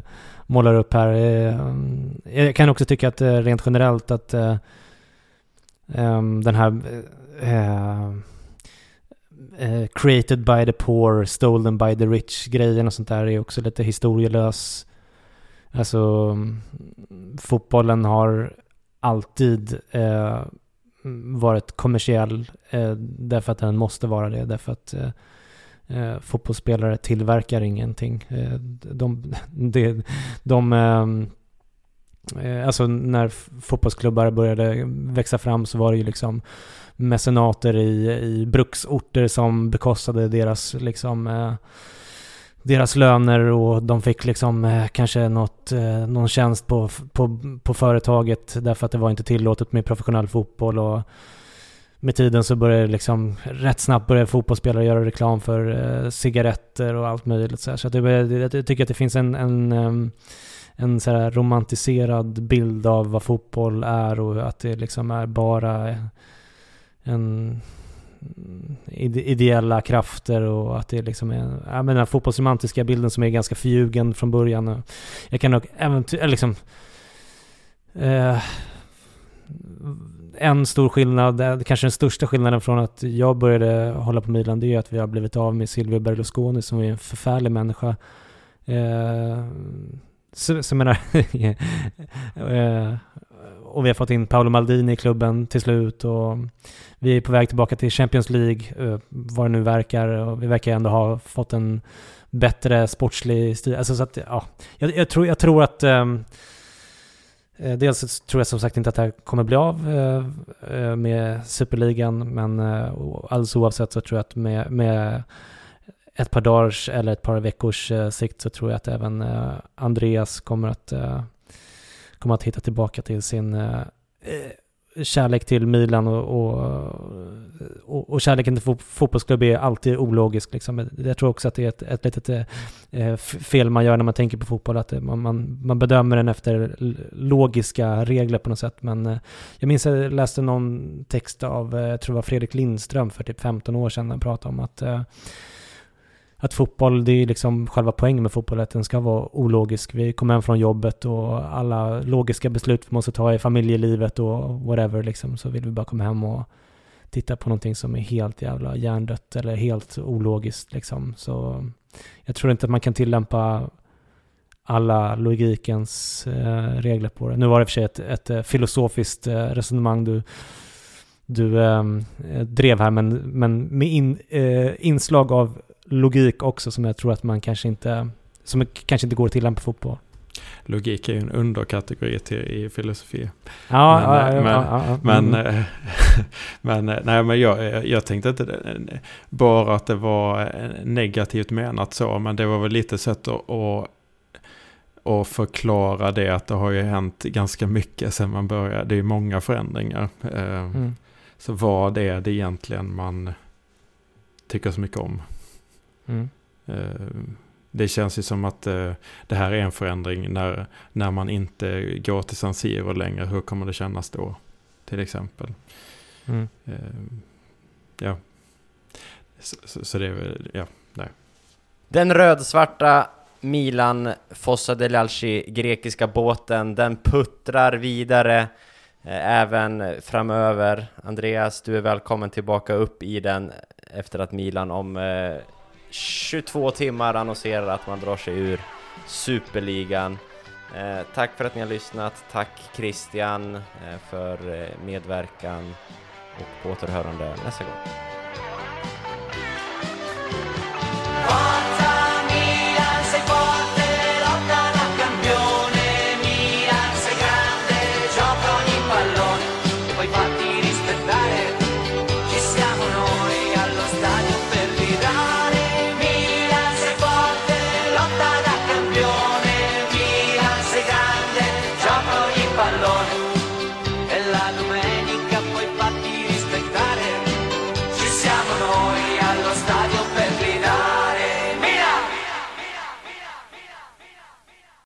Speaker 3: målar upp här. Eh, jag kan också tycka att eh, rent generellt att ehm, den här created by the poor, stolen by the rich grejen och sånt där är också lite historielös Alltså mm, fotbollen har alltid eh, varit kommersiell eh, därför att den måste vara det. Därför att eh, eh fotbollsspelare tillverkar ingenting. Eh, de, de, de eh, alltså när fotbollsklubbar började växa fram så var det ju liksom mecenater i, i bruksorter som bekostade deras liksom eh, deras löner och de fick liksom eh, kanske något, eh, någon tjänst på, på, på företaget därför att det var inte tillåtet med professionell fotboll och med tiden så började liksom rätt snabbt började fotbollsspelare göra reklam för eh, cigaretter och allt möjligt så, här. så att det, jag tycker att det finns en, en, en så här romantiserad bild av vad fotboll är och att det liksom är bara en ideella krafter och att det liksom är, ja men den här fotbollsromantiska bilden som är ganska förljugen från början. Jag kan nog äventyr, liksom, eh, en stor skillnad, eh, kanske den största skillnaden från att jag började hålla på Milan, det är att vi har blivit av med Silvio Berlusconi som är en förfärlig människa. Eh, så, så menar, eh, och vi har fått in Paolo Maldini i klubben till slut och vi är på väg tillbaka till Champions League, eh, vad det nu verkar. Och vi verkar ändå ha fått en bättre sportslig stil. Alltså så att, ja, jag, jag tror, jag tror att ehm, Eh, dels tror jag som sagt inte att det här kommer bli av eh, eh, med Superligan, men alldeles oavsett så tror jag att med, med ett par dagars eller ett par veckors sikt så tror jag att även Andreas kommer att, kommer att hitta tillbaka till sin kärlek till Milan och, och, Eh, och, och kärleken till fotbollsklubb är alltid ologisk. Liksom. Jag tror också att det är ett, ett litet eh, eh fel man gör när man tänker på fotboll, att eh, man, man, man bedömer den efter logiska regler på något sätt. Men eh, jag minns att jag läste någon text av, jag tror det var Fredrik Lindström för typ 15 år sedan, han pratade om att eh, att fotboll, det är liksom själva poängen med fotboll, att den ska vara ologisk. Vi kommer hem från jobbet och alla logiska beslut vi måste ta i familjelivet och whatever liksom, så vill vi bara komma hem och titta på någonting som är helt jävla hjärndött eller helt ologiskt liksom. Så jag tror inte att man kan tillämpa alla logikens eh, regler på det. Nu var det i och för sig ett, ett eh, filosofiskt eh, resonemang du, du ehm, eh, drev här, men, men med in, eh, inslag av logik också som jag tror att man kanske inte, som kanske inte går att tillämpa fotboll.
Speaker 4: Logik är ju en underkategori till, i filosofi.
Speaker 3: Ja,
Speaker 4: men,
Speaker 3: ja,
Speaker 4: men,
Speaker 3: ja,
Speaker 4: men,
Speaker 3: mm.
Speaker 4: Eh, men, eh, nej, men jag, jag tänkte inte bara att det var eh, negativt menat så, men det var väl lite sätt att, att och förklara det att det har ju hänt ganska mycket sedan man började. Det är många förändringar. Mm. Så vad är det egentligen man tycker så mycket om?
Speaker 3: Mm.
Speaker 4: Det känns ju som att eh, det här är en förändring när, när man inte går till San Siro längre. Hur kommer det kännas då? Till exempel.
Speaker 3: Mm.
Speaker 4: Eh, ja. Så, så, så det är väl, ja, nej.
Speaker 1: Den rödsvarta Milan Fossa Delalci grekiska båten, den puttrar vidare eh, även framöver. Andreas, du är välkommen tillbaka upp i den efter att Milan om eh, 22 timmar annonserar att man drar sig ur Superligan. Eh, tack för att ni har lyssnat. Tack Christian eh, för eh, medverkan och på återhörande nästa gång.